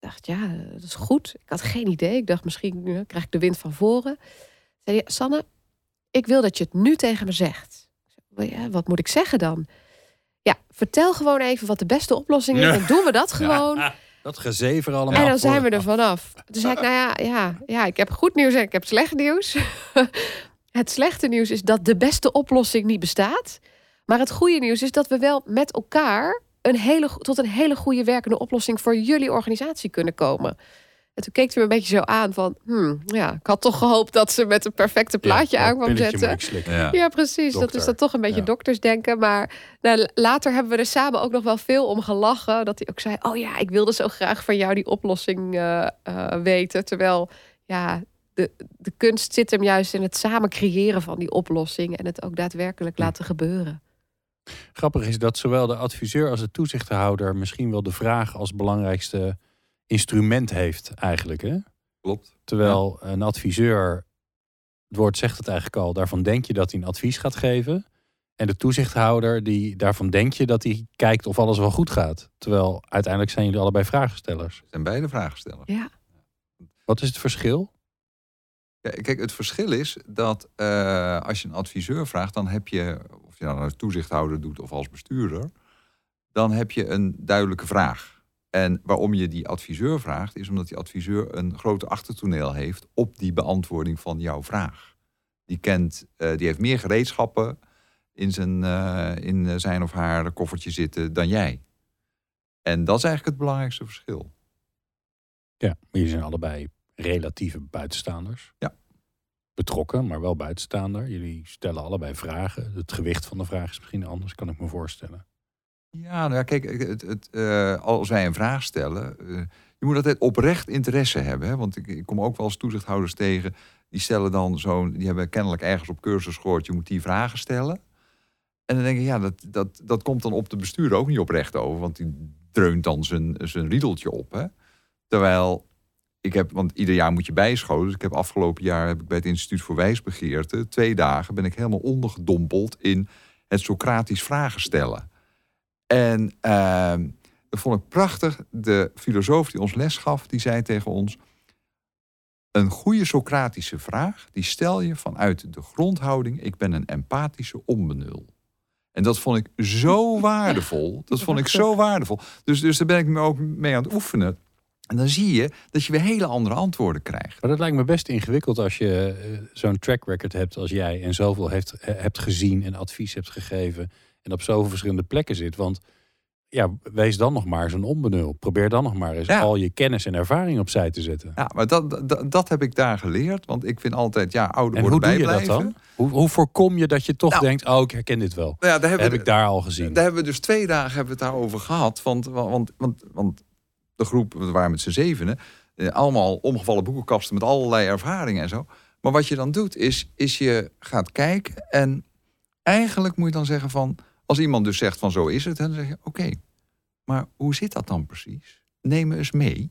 Ik dacht, ja, eh, dat is goed. Ik had geen idee. Ik dacht, misschien eh, krijg ik de wind van voren. Zei hij, Sanne, ik wil dat je het nu tegen me zegt. Ik zei, "Wel ja, wat moet ik zeggen dan? Ja, vertel gewoon even wat de beste oplossing is.
Ja.
Dan doen we dat (laughs) gewoon. (laughs)
Dat gezever allemaal.
En dan zijn we er vanaf. Toen zei ik, nou ja, ja, ja, ik heb goed nieuws en ik heb slecht nieuws. Het slechte nieuws is dat de beste oplossing niet bestaat. Maar het goede nieuws is dat we wel met elkaar een hele, tot een hele goede werkende oplossing voor jullie organisatie kunnen komen. En toen keek hij me een beetje zo aan van, hmm, ja, ik had toch gehoopt dat ze met een perfecte plaatje
Ja,
aan kwam zetten.
Ja.
Ja, precies. Dat is dan toch een beetje
Ja.
doktersdenken. Maar nou, later hebben we er samen ook nog wel veel om gelachen. Dat hij ook zei: Oh ja, ik wilde zo graag van jou die oplossing eh, eh, weten. Terwijl ja, de, de kunst zit hem juist in het samen creëren van die oplossing. En het ook daadwerkelijk
Hm.
laten gebeuren.
Grappig is dat zowel de adviseur als de toezichthouder misschien wel de vraag als belangrijkste instrument heeft eigenlijk. Hè?
Klopt.
Terwijl een adviseur, het woord zegt het eigenlijk al, daarvan denk je dat hij een advies gaat geven. En de toezichthouder, die, daarvan denk je dat hij kijkt of alles wel goed gaat. Terwijl uiteindelijk zijn jullie allebei vragenstellers.
Zijn beide vraagstellers.
Ja,
Wat is het verschil?
Kijk, het verschil is dat eh, als je een adviseur vraagt, dan heb je, of je nou als toezichthouder doet of als bestuurder, dan heb je een duidelijke vraag. En waarom je die adviseur vraagt, is omdat die adviseur een grote achtertoneel heeft op die beantwoording van jouw vraag. Die kent, eh, die heeft meer gereedschappen in zijn, eh, in zijn of haar koffertje zitten dan jij. En dat is eigenlijk het belangrijkste verschil.
Ja, maar jullie zijn allebei relatieve buitenstaanders.
Ja.
Betrokken, maar wel buitenstaander. Jullie stellen allebei vragen. Het gewicht van de vraag is misschien anders, kan ik me voorstellen.
Ja, nou ja, kijk, het, het, eh, als wij een vraag stellen, eh, je moet altijd oprecht interesse hebben. Hè? Want ik, ik kom ook wel eens toezichthouders tegen, die stellen dan zo'n, die hebben kennelijk ergens op cursus gehoord, je moet die vragen stellen. En dan denk ik, ja, dat, dat, dat komt dan op de bestuurder ook niet oprecht over, want die dreunt dan zijn, zijn riedeltje op. Hè? Terwijl ik heb, want ieder jaar moet je bijscholen. Dus ik heb afgelopen jaar heb ik bij het Instituut voor Wijsbegeerte twee dagen ben ik helemaal ondergedompeld in het Socratisch vragen stellen. En ehm, dat vond ik prachtig. De filosoof die ons les gaf, die zei tegen ons: een goede Socratische vraag, die stel je vanuit de grondhouding: ik ben een empathische onbenul. En dat vond ik zo (laughs) waardevol. Dat vond ik zo waardevol. Dus, dus daar ben ik me ook mee aan het oefenen. En dan zie je dat je weer hele andere antwoorden krijgt.
Maar dat lijkt me best ingewikkeld als je eh, zo'n track record hebt als jij en zoveel heeft, eh, hebt gezien en advies hebt gegeven en op zoveel verschillende plekken zit. Want ja, wees dan nog maar zo'n onbenul. Probeer dan nog maar eens
Ja.
al je kennis en ervaring opzij te zetten.
Ja, maar dat, dat, dat heb ik daar geleerd. Want ik vind altijd, ja, ouder
en hoe
worden
doe je dat
bijblijven.
dan? Hoe, hoe voorkom je dat je toch
Nou.
denkt, oh ik herken dit wel.
Nou ja, daar
heb
we-
ik daar al gezien.
Daar hebben we dus twee dagen hebben we het daarover gehad. Want, want, want, want de groep, we waren met z'n zevenen, eh, allemaal omgevallen boekenkasten met allerlei ervaringen en zo. Maar wat je dan doet, is, is je gaat kijken en eigenlijk moet je dan zeggen van, als iemand dus zegt van zo is het, dan zeg je oké, maar hoe zit dat dan precies? Neem eens mee.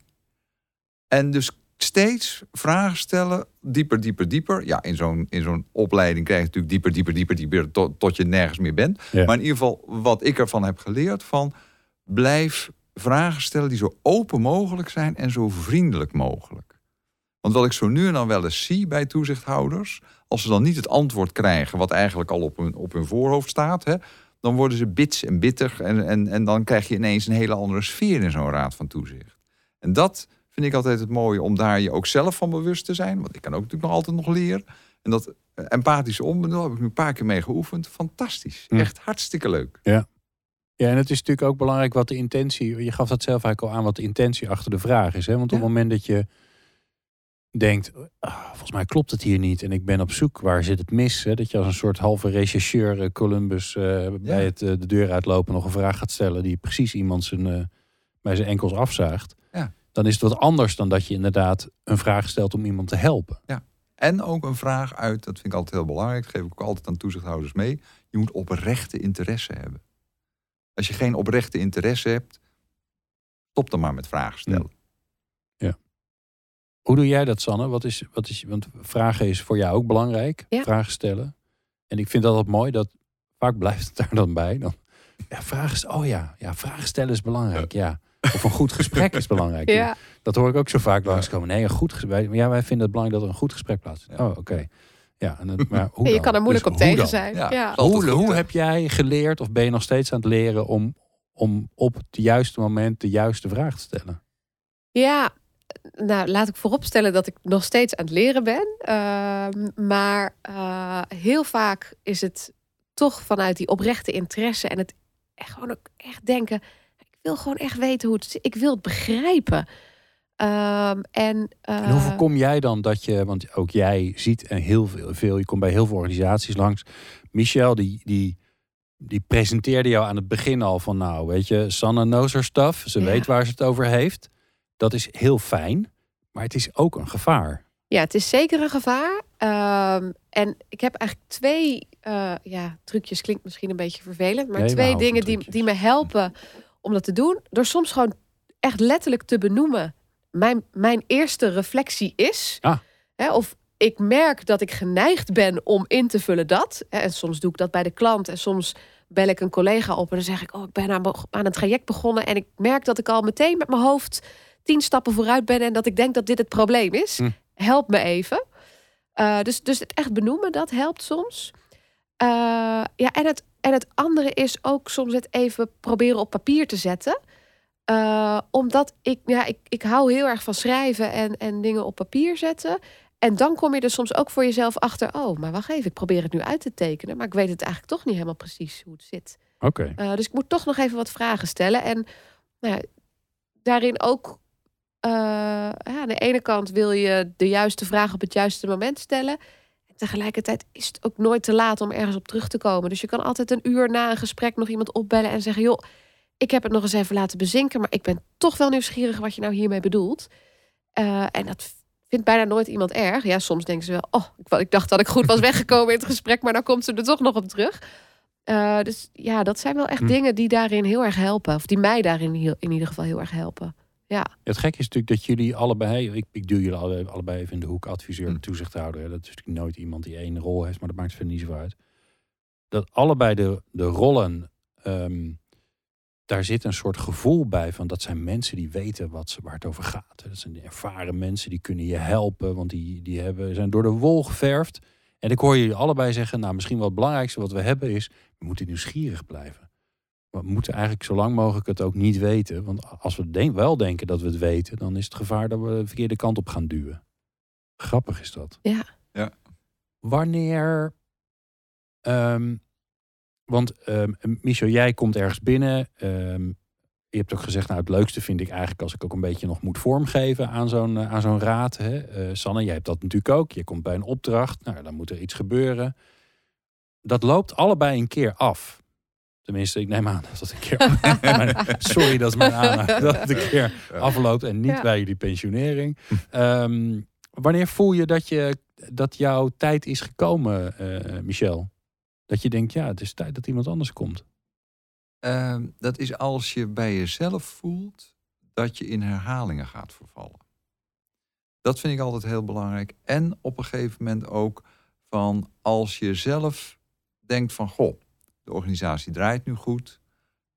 En dus steeds vragen stellen, dieper, dieper, dieper. Ja, in zo'n, in zo'n opleiding krijg je natuurlijk dieper, dieper, dieper, dieper, tot, tot je nergens meer bent.
Ja.
Maar in ieder geval, wat ik ervan heb geleerd, van blijf vragen stellen die zo open mogelijk zijn en zo vriendelijk mogelijk. Want wat ik zo nu en dan wel eens zie bij toezichthouders, als ze dan niet het antwoord krijgen wat eigenlijk al op hun, op hun voorhoofd staat, hè, dan worden ze bits en bitter en, en, en dan krijg je ineens een hele andere sfeer in zo'n raad van toezicht. En dat vind ik altijd het mooie, om daar je ook zelf van bewust te zijn. Want ik kan ook natuurlijk nog altijd nog leren. En dat eh, empathische onbenul heb ik nu een paar keer mee geoefend. Fantastisch.
Hm.
Echt hartstikke leuk.
Ja, en het is natuurlijk ook belangrijk wat de intentie... Je gaf dat zelf eigenlijk al aan, wat de intentie achter de vraag is. Hè? Want op
Ja.
het moment dat je denkt... "Ah, volgens mij klopt het hier niet en ik ben op zoek, waar zit het mis? Hè? Dat je als een soort halve rechercheur eh, Columbus eh, bij het eh, de deur uitlopen... nog een vraag gaat stellen die precies iemand zijn, bij zijn enkels afzaagt.
Ja.
Dan is het wat anders dan dat je inderdaad een vraag stelt om iemand te helpen.
En ook een vraag uit, dat vind ik altijd heel belangrijk, dat geef ik ook altijd aan toezichthouders mee. Je moet oprechte interesse hebben. Als je geen oprechte interesse hebt, stop dan maar met vragen stellen.
Hoe doe jij dat, Sanne? Wat is, wat is, want vragen is voor jou ook belangrijk.
Ja.
Vragen stellen. En ik vind dat altijd mooi dat vaak blijft het daar dan bij. Dan, ja, vragen, st- oh ja, ja, vragen stellen is belangrijk. Ja. Of een goed gesprek is belangrijk. (laughs)
Ja,
Dat hoor ik ook zo vaak langskomen. Nee, een goed gesprek. Ja, wij vinden het belangrijk dat er een goed gesprek plaatsvindt.
Ja.
Oh, oké. Ja, en maar hoe (laughs)
je kan er moeilijk
Dus
op tegen
dan?
zijn.
Ja.
Hoe, hoe heb jij geleerd of ben je nog steeds aan het leren om, om op het juiste moment de juiste vraag te stellen?
Ja, nou laat ik vooropstellen dat ik nog steeds aan het leren ben. Ehm, maar eh, heel vaak is het toch vanuit die oprechte interesse en het echt gewoon ook echt denken: wil gewoon echt weten hoe het zit. Ik wil het begrijpen. Ehm, en,
En hoe
eh,
voorkom jij dan dat je, want ook jij ziet en heel veel, veel, je komt bij heel veel organisaties langs. Michel, die, die, die presenteerde jou aan het begin al van, nou, weet je, Sanne knows her stuff. Ze
Ja.
weet waar ze het over heeft. Dat is heel fijn, maar het is ook een gevaar.
Ja, het is zeker een gevaar. Ehm, en ik heb eigenlijk twee eh, ja, trucjes, klinkt misschien een beetje vervelend, maar
Nee,
twee
houden
dingen die, die me helpen om dat te doen. Door soms gewoon echt letterlijk te benoemen. Mijn, mijn eerste reflectie is.
Ah.
Hè, of ik merk dat ik geneigd ben om in te vullen dat. Hè, En soms doe ik dat bij de klant. En soms bel ik een collega op en dan zeg ik: Oh, ik ben aan, aan een traject begonnen. En ik merk dat ik al meteen met mijn hoofd tien stappen vooruit ben. En dat ik denk dat dit het probleem is.
Hm.
Help me even. Eh, dus, dus het echt benoemen, dat helpt soms. Eh, ja, en het, en het andere is ook soms het even proberen op papier te zetten. Eh, omdat ik, ja, ik, ik hou heel erg van schrijven en, en dingen op papier zetten. En dan kom je er soms ook voor jezelf achter. Oh, maar wacht even, ik probeer het nu uit te tekenen. Maar ik weet het eigenlijk toch niet helemaal precies hoe het zit.
Oké.
Uh, dus ik moet toch nog even wat vragen stellen. En nou ja, daarin ook. Uh, ja, aan de ene kant wil je de juiste vraag op het juiste moment stellen. En tegelijkertijd is het ook nooit te laat om ergens op terug te komen. Dus je kan altijd een uur na een gesprek nog iemand opbellen en zeggen: joh, ik heb het nog eens even laten bezinken, maar ik ben toch wel nieuwsgierig wat je nou hiermee bedoelt. Uh, en dat vindt bijna nooit iemand erg. Ja, soms denken ze wel: oh, ik, dacht dat ik goed was (laughs) weggekomen in het gesprek, maar dan komt ze er toch nog op terug. Uh, dus ja, dat zijn wel echt hm. dingen die daarin heel erg helpen. Of die mij daarin heel, in ieder geval heel erg helpen. Ja.
Het gekke is natuurlijk dat jullie allebei, ik, ik duw jullie allebei, allebei even in de hoek, adviseur en toezichthouder. Dat is natuurlijk nooit iemand die één rol heeft, maar dat maakt verder niet zo uit. Dat allebei de, de rollen, um, daar zit een soort gevoel bij van dat zijn mensen die weten wat ze, waar het over gaat. Dat zijn ervaren mensen die kunnen je helpen, want die, die hebben, zijn door de wol geverfd. En ik hoor jullie allebei zeggen, nou misschien wel het belangrijkste wat we hebben is, we moeten nieuwsgierig blijven. We moeten eigenlijk zo lang mogelijk het ook niet weten. Want als we de wel denken dat we het weten, dan is het gevaar dat we de verkeerde kant op gaan duwen. Grappig is dat.
Ja.
ja.
Wanneer. Um, want um, Michel, jij komt ergens binnen. Um, je hebt ook gezegd, nou het leukste vind ik eigenlijk als ik ook een beetje nog moet vormgeven aan zo'n uh, aan zo'n raad. Hè? Uh, Sanne, jij hebt dat natuurlijk ook. Je komt bij een opdracht. Nou, dan moet er iets gebeuren. Dat loopt allebei een keer af. Tenminste, ik neem aan dat het een keer. (laughs) sorry, dat is mijn aanname. Dat het een keer afloopt en niet ja. bij jullie pensionering. Um, wanneer voel je dat, je dat jouw tijd is gekomen, uh, Michel? Dat je denkt, ja, het is tijd dat iemand anders komt.
Uh, dat is als je bij jezelf voelt dat je in herhalingen gaat vervallen. Dat vind ik altijd heel belangrijk. En op een gegeven moment ook van als je zelf denkt van, goh, de organisatie draait nu goed.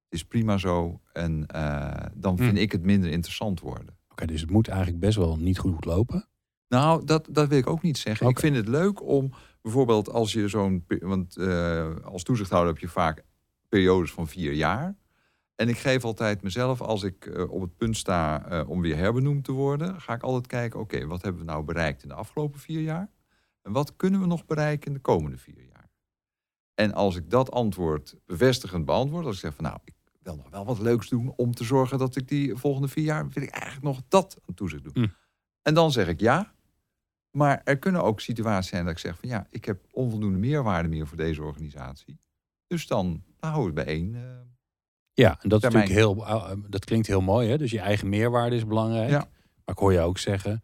Het is prima zo. En uh, dan vind hm. ik het minder interessant worden. Oké,
okay, dus het moet eigenlijk best wel niet goed lopen.
Nou, dat, dat wil ik ook niet zeggen. Okay. Ik vind het leuk om bijvoorbeeld als je zo'n... Want uh, als toezichthouder heb je vaak periodes van vier jaar. En ik geef altijd mezelf, als ik uh, op het punt sta uh, om weer herbenoemd te worden... ga ik altijd kijken, oké, okay, wat hebben we nou bereikt in de afgelopen vier jaar? En wat kunnen we nog bereiken in de komende vier jaar? En als ik dat antwoord bevestigend beantwoord, als ik zeg van nou, ik wil nog wel wat leuks doen om te zorgen dat ik die volgende vier jaar, wil ik eigenlijk nog dat aan toezicht doen.
Hm.
En dan zeg ik ja. Maar er kunnen ook situaties zijn dat ik zeg van ja, ik heb onvoldoende meerwaarde meer voor deze organisatie. Dus dan, dan hou ik bij één. Uh,
ja, en dat, is natuurlijk heel, uh, dat klinkt heel mooi. Hè? Dus je eigen meerwaarde is belangrijk.
Ja.
Maar ik hoor je ook zeggen,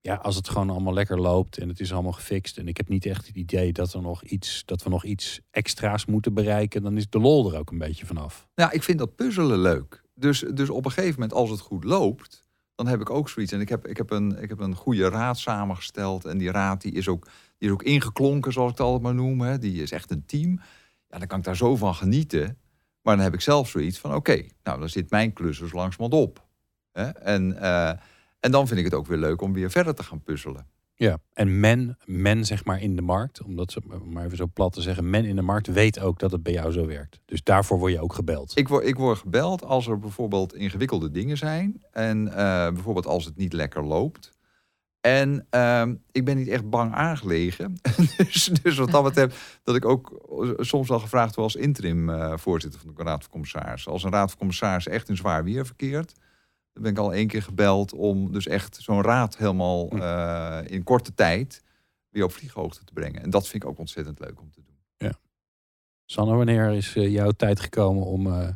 ja, als het gewoon allemaal lekker loopt en het is allemaal gefixt en ik heb niet echt het idee dat, er nog iets, dat we nog iets extra's moeten bereiken, dan is de lol er ook een beetje vanaf.
Ja, ik vind dat puzzelen leuk. Dus, dus op een gegeven moment, als het goed loopt, dan heb ik ook zoiets. En ik heb, ik heb, een, ik heb een goede raad samengesteld en die raad die is, ook, die is ook ingeklonken, zoals ik het altijd maar noem. Hè. Die is echt een team. Ja, dan kan ik daar zo van genieten. Maar dan heb ik zelf zoiets van, oké, nou dan zit mijn klus dus langzamerhand op. Hè. En... Uh, en dan vind ik het ook weer leuk om weer verder te gaan puzzelen.
Ja, en men, men zeg maar in de markt, om dat maar even zo plat te zeggen, men in de markt weet ook dat het bij jou zo werkt. Dus daarvoor word je ook gebeld.
Ik word, ik word gebeld als er bijvoorbeeld ingewikkelde dingen zijn. En uh, bijvoorbeeld als het niet lekker loopt. En ehm, ik ben niet echt bang aangelegen. (laughs) dus, dus wat dat betreft, dat ik ook soms wel gevraagd word als interim eh, voorzitter van de Raad van Commissarissen. Als een Raad van Commissarissen echt in zwaar weer verkeert, dan ben ik al één keer gebeld om dus echt zo'n raad helemaal
Hm.
eh, in korte tijd weer op vlieghoogte te brengen. En dat vind ik ook ontzettend leuk om te doen.
Sanne, wanneer is eh, jouw tijd gekomen om eh,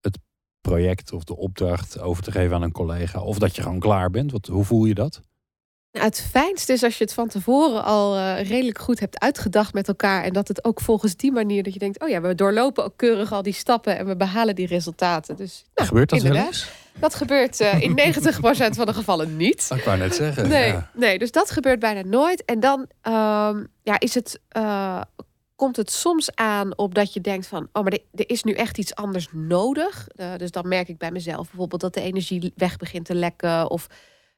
het project of de opdracht over te geven aan een collega? Of dat je gewoon klaar bent? Wat, hoe voel je dat?
Nou, het fijnste is als je het van tevoren al eh, redelijk goed hebt uitgedacht met elkaar. En dat het ook volgens die manier dat je denkt: oh ja, we doorlopen ook keurig al die stappen en we behalen die resultaten. Dus nou,
Gebeurt dat wel
inderdaad.
eens?
Dat gebeurt eh, in 90% van de gevallen niet.
Ik wou net zeggen.
Nee,
ja.
nee, dus dat gebeurt bijna nooit. En dan ehm, ja, is het, eh, komt het soms aan op dat je denkt van... oh, maar er, er is nu echt iets anders nodig. Eh, dus dan merk ik bij mezelf bijvoorbeeld dat de energie weg begint te lekken... of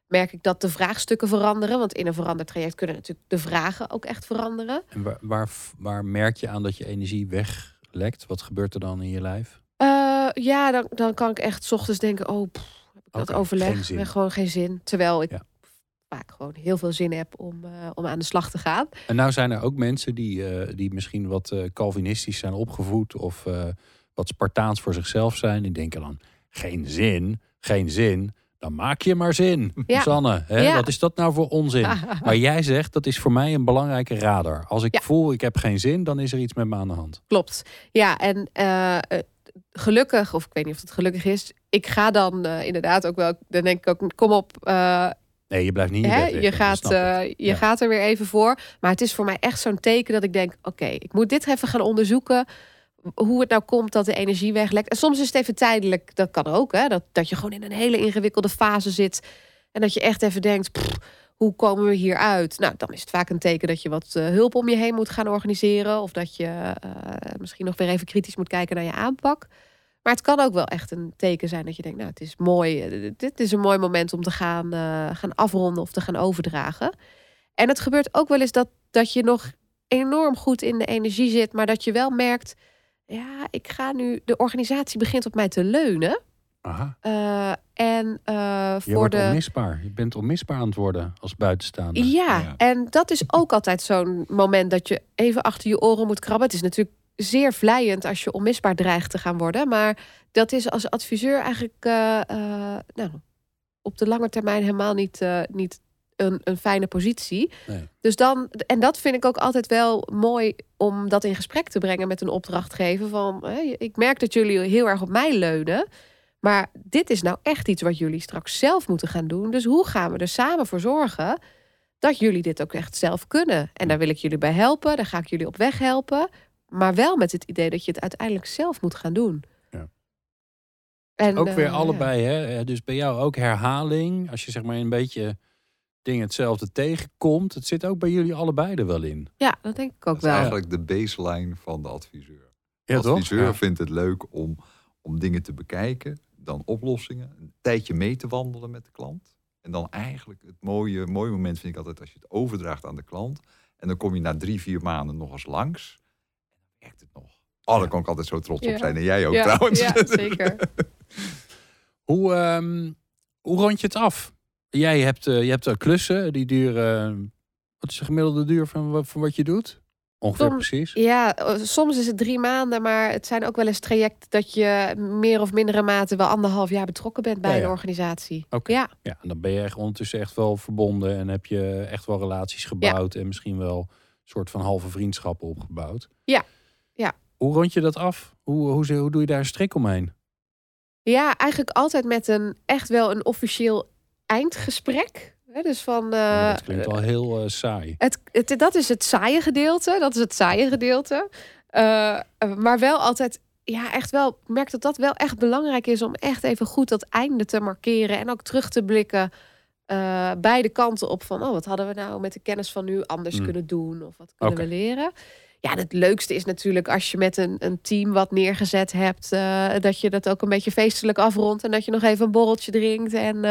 merk ik dat de vraagstukken veranderen. Want in een veranderd traject kunnen natuurlijk de vragen ook echt veranderen.
En waar, waar, waar merk je aan dat je energie weglekt? Wat gebeurt er dan in je lijf?
Ja, dan, dan kan ik echt 's ochtends denken... oh, pff, heb ik dat overleg? Eh, Gewoon geen zin. Terwijl ik
Ja.
vaak gewoon heel veel zin heb om, eh, om aan de slag te gaan.
En nou zijn er ook mensen die, eh, die misschien wat eh, Calvinistisch zijn opgevoed of wat Spartaans voor zichzelf zijn. Die denken dan, geen zin, geen zin. Dan maak je maar zin. (laughs)
Ja.
Sanne, hè?
Ja.
wat is dat nou voor onzin? (laughs) Maar jij zegt, dat is voor mij een belangrijke radar. Als ik
Ja.
voel, ik heb geen zin, dan is er iets met me aan de hand.
Klopt. Ja, en gelukkig, of ik weet niet of het gelukkig is, ik ga dan eh, inderdaad ook wel, dan denk ik ook, kom op, eh,
Nee, je blijft niet
hè, je, gaat, eh, je
Ja.
gaat er weer even voor. Maar het is voor mij echt zo'n teken dat ik denk, oké, ik moet dit even gaan onderzoeken. Hoe het nou komt dat de energie weglekt. En soms is het even tijdelijk, dat kan ook, hè, dat, dat je gewoon in een hele ingewikkelde fase zit. En dat je echt even denkt, pff, hoe komen we hier uit? Nou, dan is het vaak een teken dat je wat eh, hulp om je heen moet gaan organiseren. Of dat je eh, misschien nog weer even kritisch moet kijken naar je aanpak. Maar het kan ook wel echt een teken zijn dat je denkt, nou, het is mooi. eh, Dit is een mooi moment om te gaan, gaan afronden of te gaan overdragen. En het gebeurt ook wel eens dat, dat je nog enorm goed in de energie zit, maar dat je wel merkt, ja, ik ga nu, de organisatie begint op mij te leunen.
Aha,
Eh, en eh,
je
voor
wordt
de.
onmisbaar. Je bent onmisbaar aan het worden als buitenstaander.
Ja,
Ja.
en dat is ook altijd zo'n moment dat je even achter je oren moet krabben. Het is natuurlijk zeer vlijend als je onmisbaar dreigt te gaan worden. Maar dat is als adviseur eigenlijk eh, eh, nou, op de lange termijn helemaal niet, eh, niet een, een fijne positie.
Nee.
Dus dan, en dat vind ik ook altijd wel mooi om dat in gesprek te brengen met een opdrachtgever. Van ik merk dat jullie heel erg op mij leunen. Maar dit is nou echt iets wat jullie straks zelf moeten gaan doen. Dus hoe gaan we er samen voor zorgen dat jullie dit ook echt zelf kunnen? En daar wil ik jullie bij helpen. Daar ga ik jullie op weg helpen. Maar wel met het idee dat je het uiteindelijk zelf moet gaan doen.
Ja.
En,
Ook weer
eh,
allebei, hè? Eh, Dus bij jou ook herhaling. Als je zeg maar een beetje dingen hetzelfde tegenkomt. Het zit ook bij jullie allebei er wel in.
Ja, dat denk ik ook
Dat is
wel.
eigenlijk de baseline van de adviseur.
Ja,
de adviseur
Ja.
vindt het leuk om, om dingen te bekijken, dan oplossingen, een tijdje mee te wandelen met de klant. En dan eigenlijk het mooie, mooie moment vind ik altijd als je het overdraagt aan de klant. En dan kom je na drie, vier maanden nog eens langs. En dan werkt het nog. Oh, daar kan ik altijd zo trots
Ja.
op zijn. En jij ook
ja,
trouwens.
Ja, zeker. (laughs)
Hoe, ehm, hoe rond je het af? Jij hebt, eh, je hebt klussen, die duren... wat is de gemiddelde duur van, van wat je doet? Ongeveer precies.
Ja, eh, soms is het drie maanden, maar het zijn ook wel eens trajecten dat je meer of mindere mate wel anderhalf jaar betrokken bent bij
Ja,
een organisatie.
Oké.
Ja,
Ja, en dan ben je echt ondertussen echt wel verbonden. En heb je echt wel relaties gebouwd. En misschien wel een soort van halve vriendschappen opgebouwd.
Ja, ja.
Hoe rond je dat af? Hoe, hoe, hoe doe je daar een strik omheen?
ja, eigenlijk altijd met een echt wel een officieel eindgesprek. Hè, dus van.
Dat klinkt al heel eh, saai.
het, het, dat is het saaie gedeelte. Dat is het saaie gedeelte. Eh, maar wel altijd, ja, echt wel. Ik merk dat dat wel echt belangrijk is om echt even goed dat einde te markeren. En ook terug te blikken. beide kanten op van, oh, wat hadden we nou met de kennis van nu anders
Mm.
kunnen doen? Of wat kunnen we leren? Ja, het leukste is natuurlijk als je met een, een team wat neergezet hebt, dat je dat ook een beetje feestelijk afrondt en dat je nog even een borreltje drinkt en,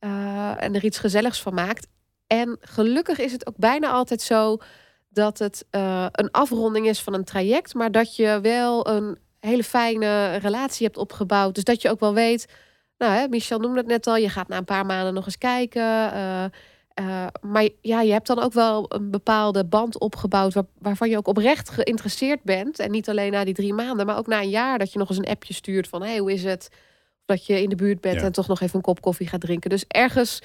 eh, en er iets gezelligs van maakt. En gelukkig is het ook bijna altijd zo dat het eh, een afronding is van een traject, maar dat je wel een hele fijne relatie hebt opgebouwd. Dus dat je ook wel weet, nou hè, Michel noemde het net al, je gaat na een paar maanden nog eens kijken. eh, maar ja, je hebt dan ook wel een bepaalde band opgebouwd waar- waarvan je ook oprecht geïnteresseerd bent. En niet alleen na die drie maanden, maar ook na een jaar dat je nog eens een appje stuurt van hey, hoe is het? Dat je in de buurt bent
Ja.
en toch nog even een kop koffie gaat drinken. Dus ergens,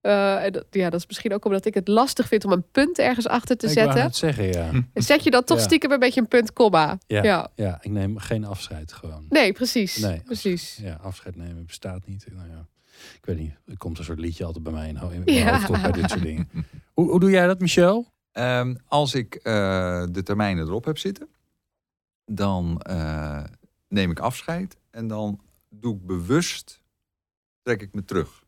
eh, en dat- ja, dat is misschien ook omdat ik het lastig vind om een punt ergens achter te
Ik wou
zetten.
net zeggen, ja.
Zet je dan toch
Ja.
stiekem een beetje een punt, komma.
Ja.
ja.
Ja, ik neem geen afscheid gewoon.
Nee, precies.
Nee,
precies.
Ja, afscheid nemen bestaat niet. Nou ja, ik weet niet. Er komt een soort liedje altijd bij mij in, in
Ja.
mijn hoofd op bij dit soort dingen. Hoe, hoe doe jij dat, Michel?
Ehm, als ik eh, de termijnen erop heb zitten, dan eh, neem ik afscheid en dan doe ik bewust, trek ik me terug.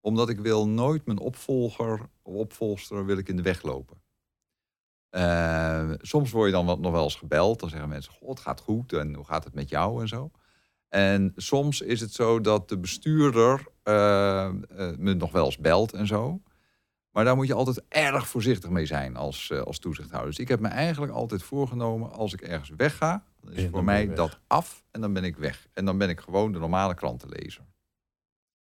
Omdat ik wil nooit mijn opvolger of opvolster wil ik in de weg lopen. Eh, soms word je dan wat, nog wel eens gebeld. Dan zeggen mensen, god, het gaat goed en hoe gaat het met jou en zo. En soms is het zo dat de bestuurder eh, eh, me nog wel eens belt en zo. Maar daar moet je altijd erg voorzichtig mee zijn als, als toezichthouder. Dus ik heb me eigenlijk altijd voorgenomen, als ik ergens wegga, dan is voor mij dat af en dan ben ik weg. En dan ben ik gewoon de normale krantenlezer.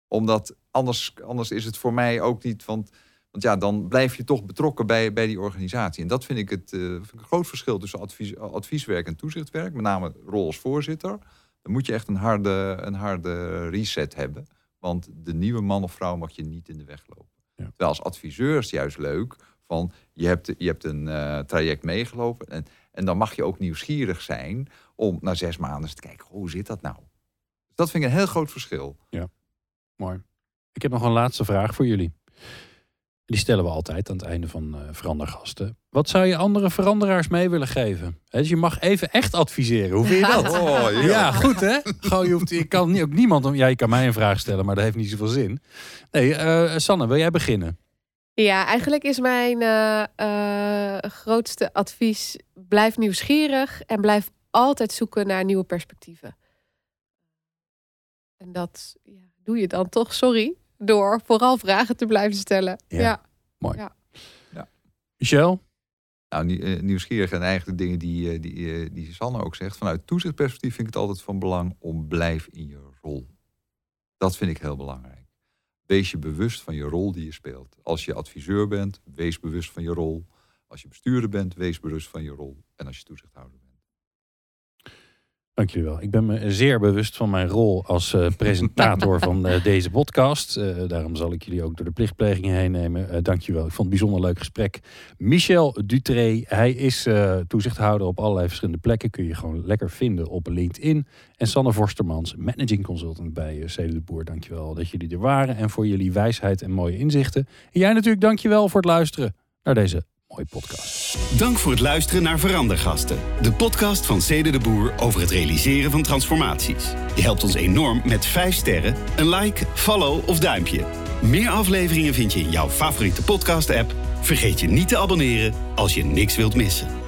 Omdat anders, anders is het voor mij ook niet, want, want ja, dan blijf je toch betrokken bij, bij die organisatie. En dat vind ik het eh, vind ik een groot verschil tussen advies, advieswerk en toezichtwerk. Met name rol als voorzitter. Dan moet je echt een harde, een harde reset hebben. Want de nieuwe man of vrouw mag je niet in de weg lopen.
Ja.
Terwijl als adviseur is het juist leuk. Van je hebt, je hebt een eh, traject meegelopen. En, en dan mag je ook nieuwsgierig zijn om na zes maanden eens te kijken, hoe zit dat nou? Dus dat vind ik een heel groot verschil.
Mooi. Ik heb nog een laatste vraag voor jullie. Die stellen we altijd aan het einde van eh verandergasten. Wat zou je andere veranderaars mee willen geven? Dus je mag even echt adviseren. Hoe vind je dat? (laughs)
Oh,
Ja, goed hè? Gewoon, je, hoeft, je kan ook niemand... om- Ja, je kan mij een vraag stellen, maar dat heeft niet zoveel zin. Nee, eh, Sanne, wil jij beginnen?
Ja, eigenlijk is mijn eh, eh, grootste advies: blijf nieuwsgierig en blijf altijd zoeken naar nieuwe perspectieven. En dat ja, doe je dan toch, sorry, door vooral vragen te blijven stellen.
Ja.
Ja,
Michel?
Nou, eh, nieuwsgierig en eigenlijk de dingen die, eh, die, eh, die Sanne ook zegt. Vanuit toezichtperspectief vind ik het altijd van belang om blijf in je rol. Dat vind ik heel belangrijk. Wees je bewust van je rol die je speelt. Als je adviseur bent, wees bewust van je rol. Als je bestuurder bent, wees bewust van je rol. En als je toezichthouder.
Dank jullie wel. Ik ben me zeer bewust van mijn rol als eh, presentator (laughs) van eh, deze podcast. Eh, daarom zal ik jullie ook door de plichtplegingen heen nemen. Dank je wel. Ik vond het een bijzonder leuk gesprek. Michel Dutré, hij is toezichthouder op allerlei verschillende plekken. Kun je gewoon lekker vinden op LinkedIn. En Sanne Vorstermans, managing consultant bij uh, Cede de Boer. Dank je wel dat jullie er waren en voor jullie wijsheid en mooie inzichten. En jij natuurlijk dank je wel voor het luisteren naar deze podcast.
Dank voor het luisteren naar Verandergasten. De podcast van Cede de Boer over het realiseren van transformaties. Je helpt ons enorm met 5 sterren, een like, follow of duimpje. Meer afleveringen vind je in jouw favoriete podcast app. Vergeet je niet te abonneren als je niks wilt missen.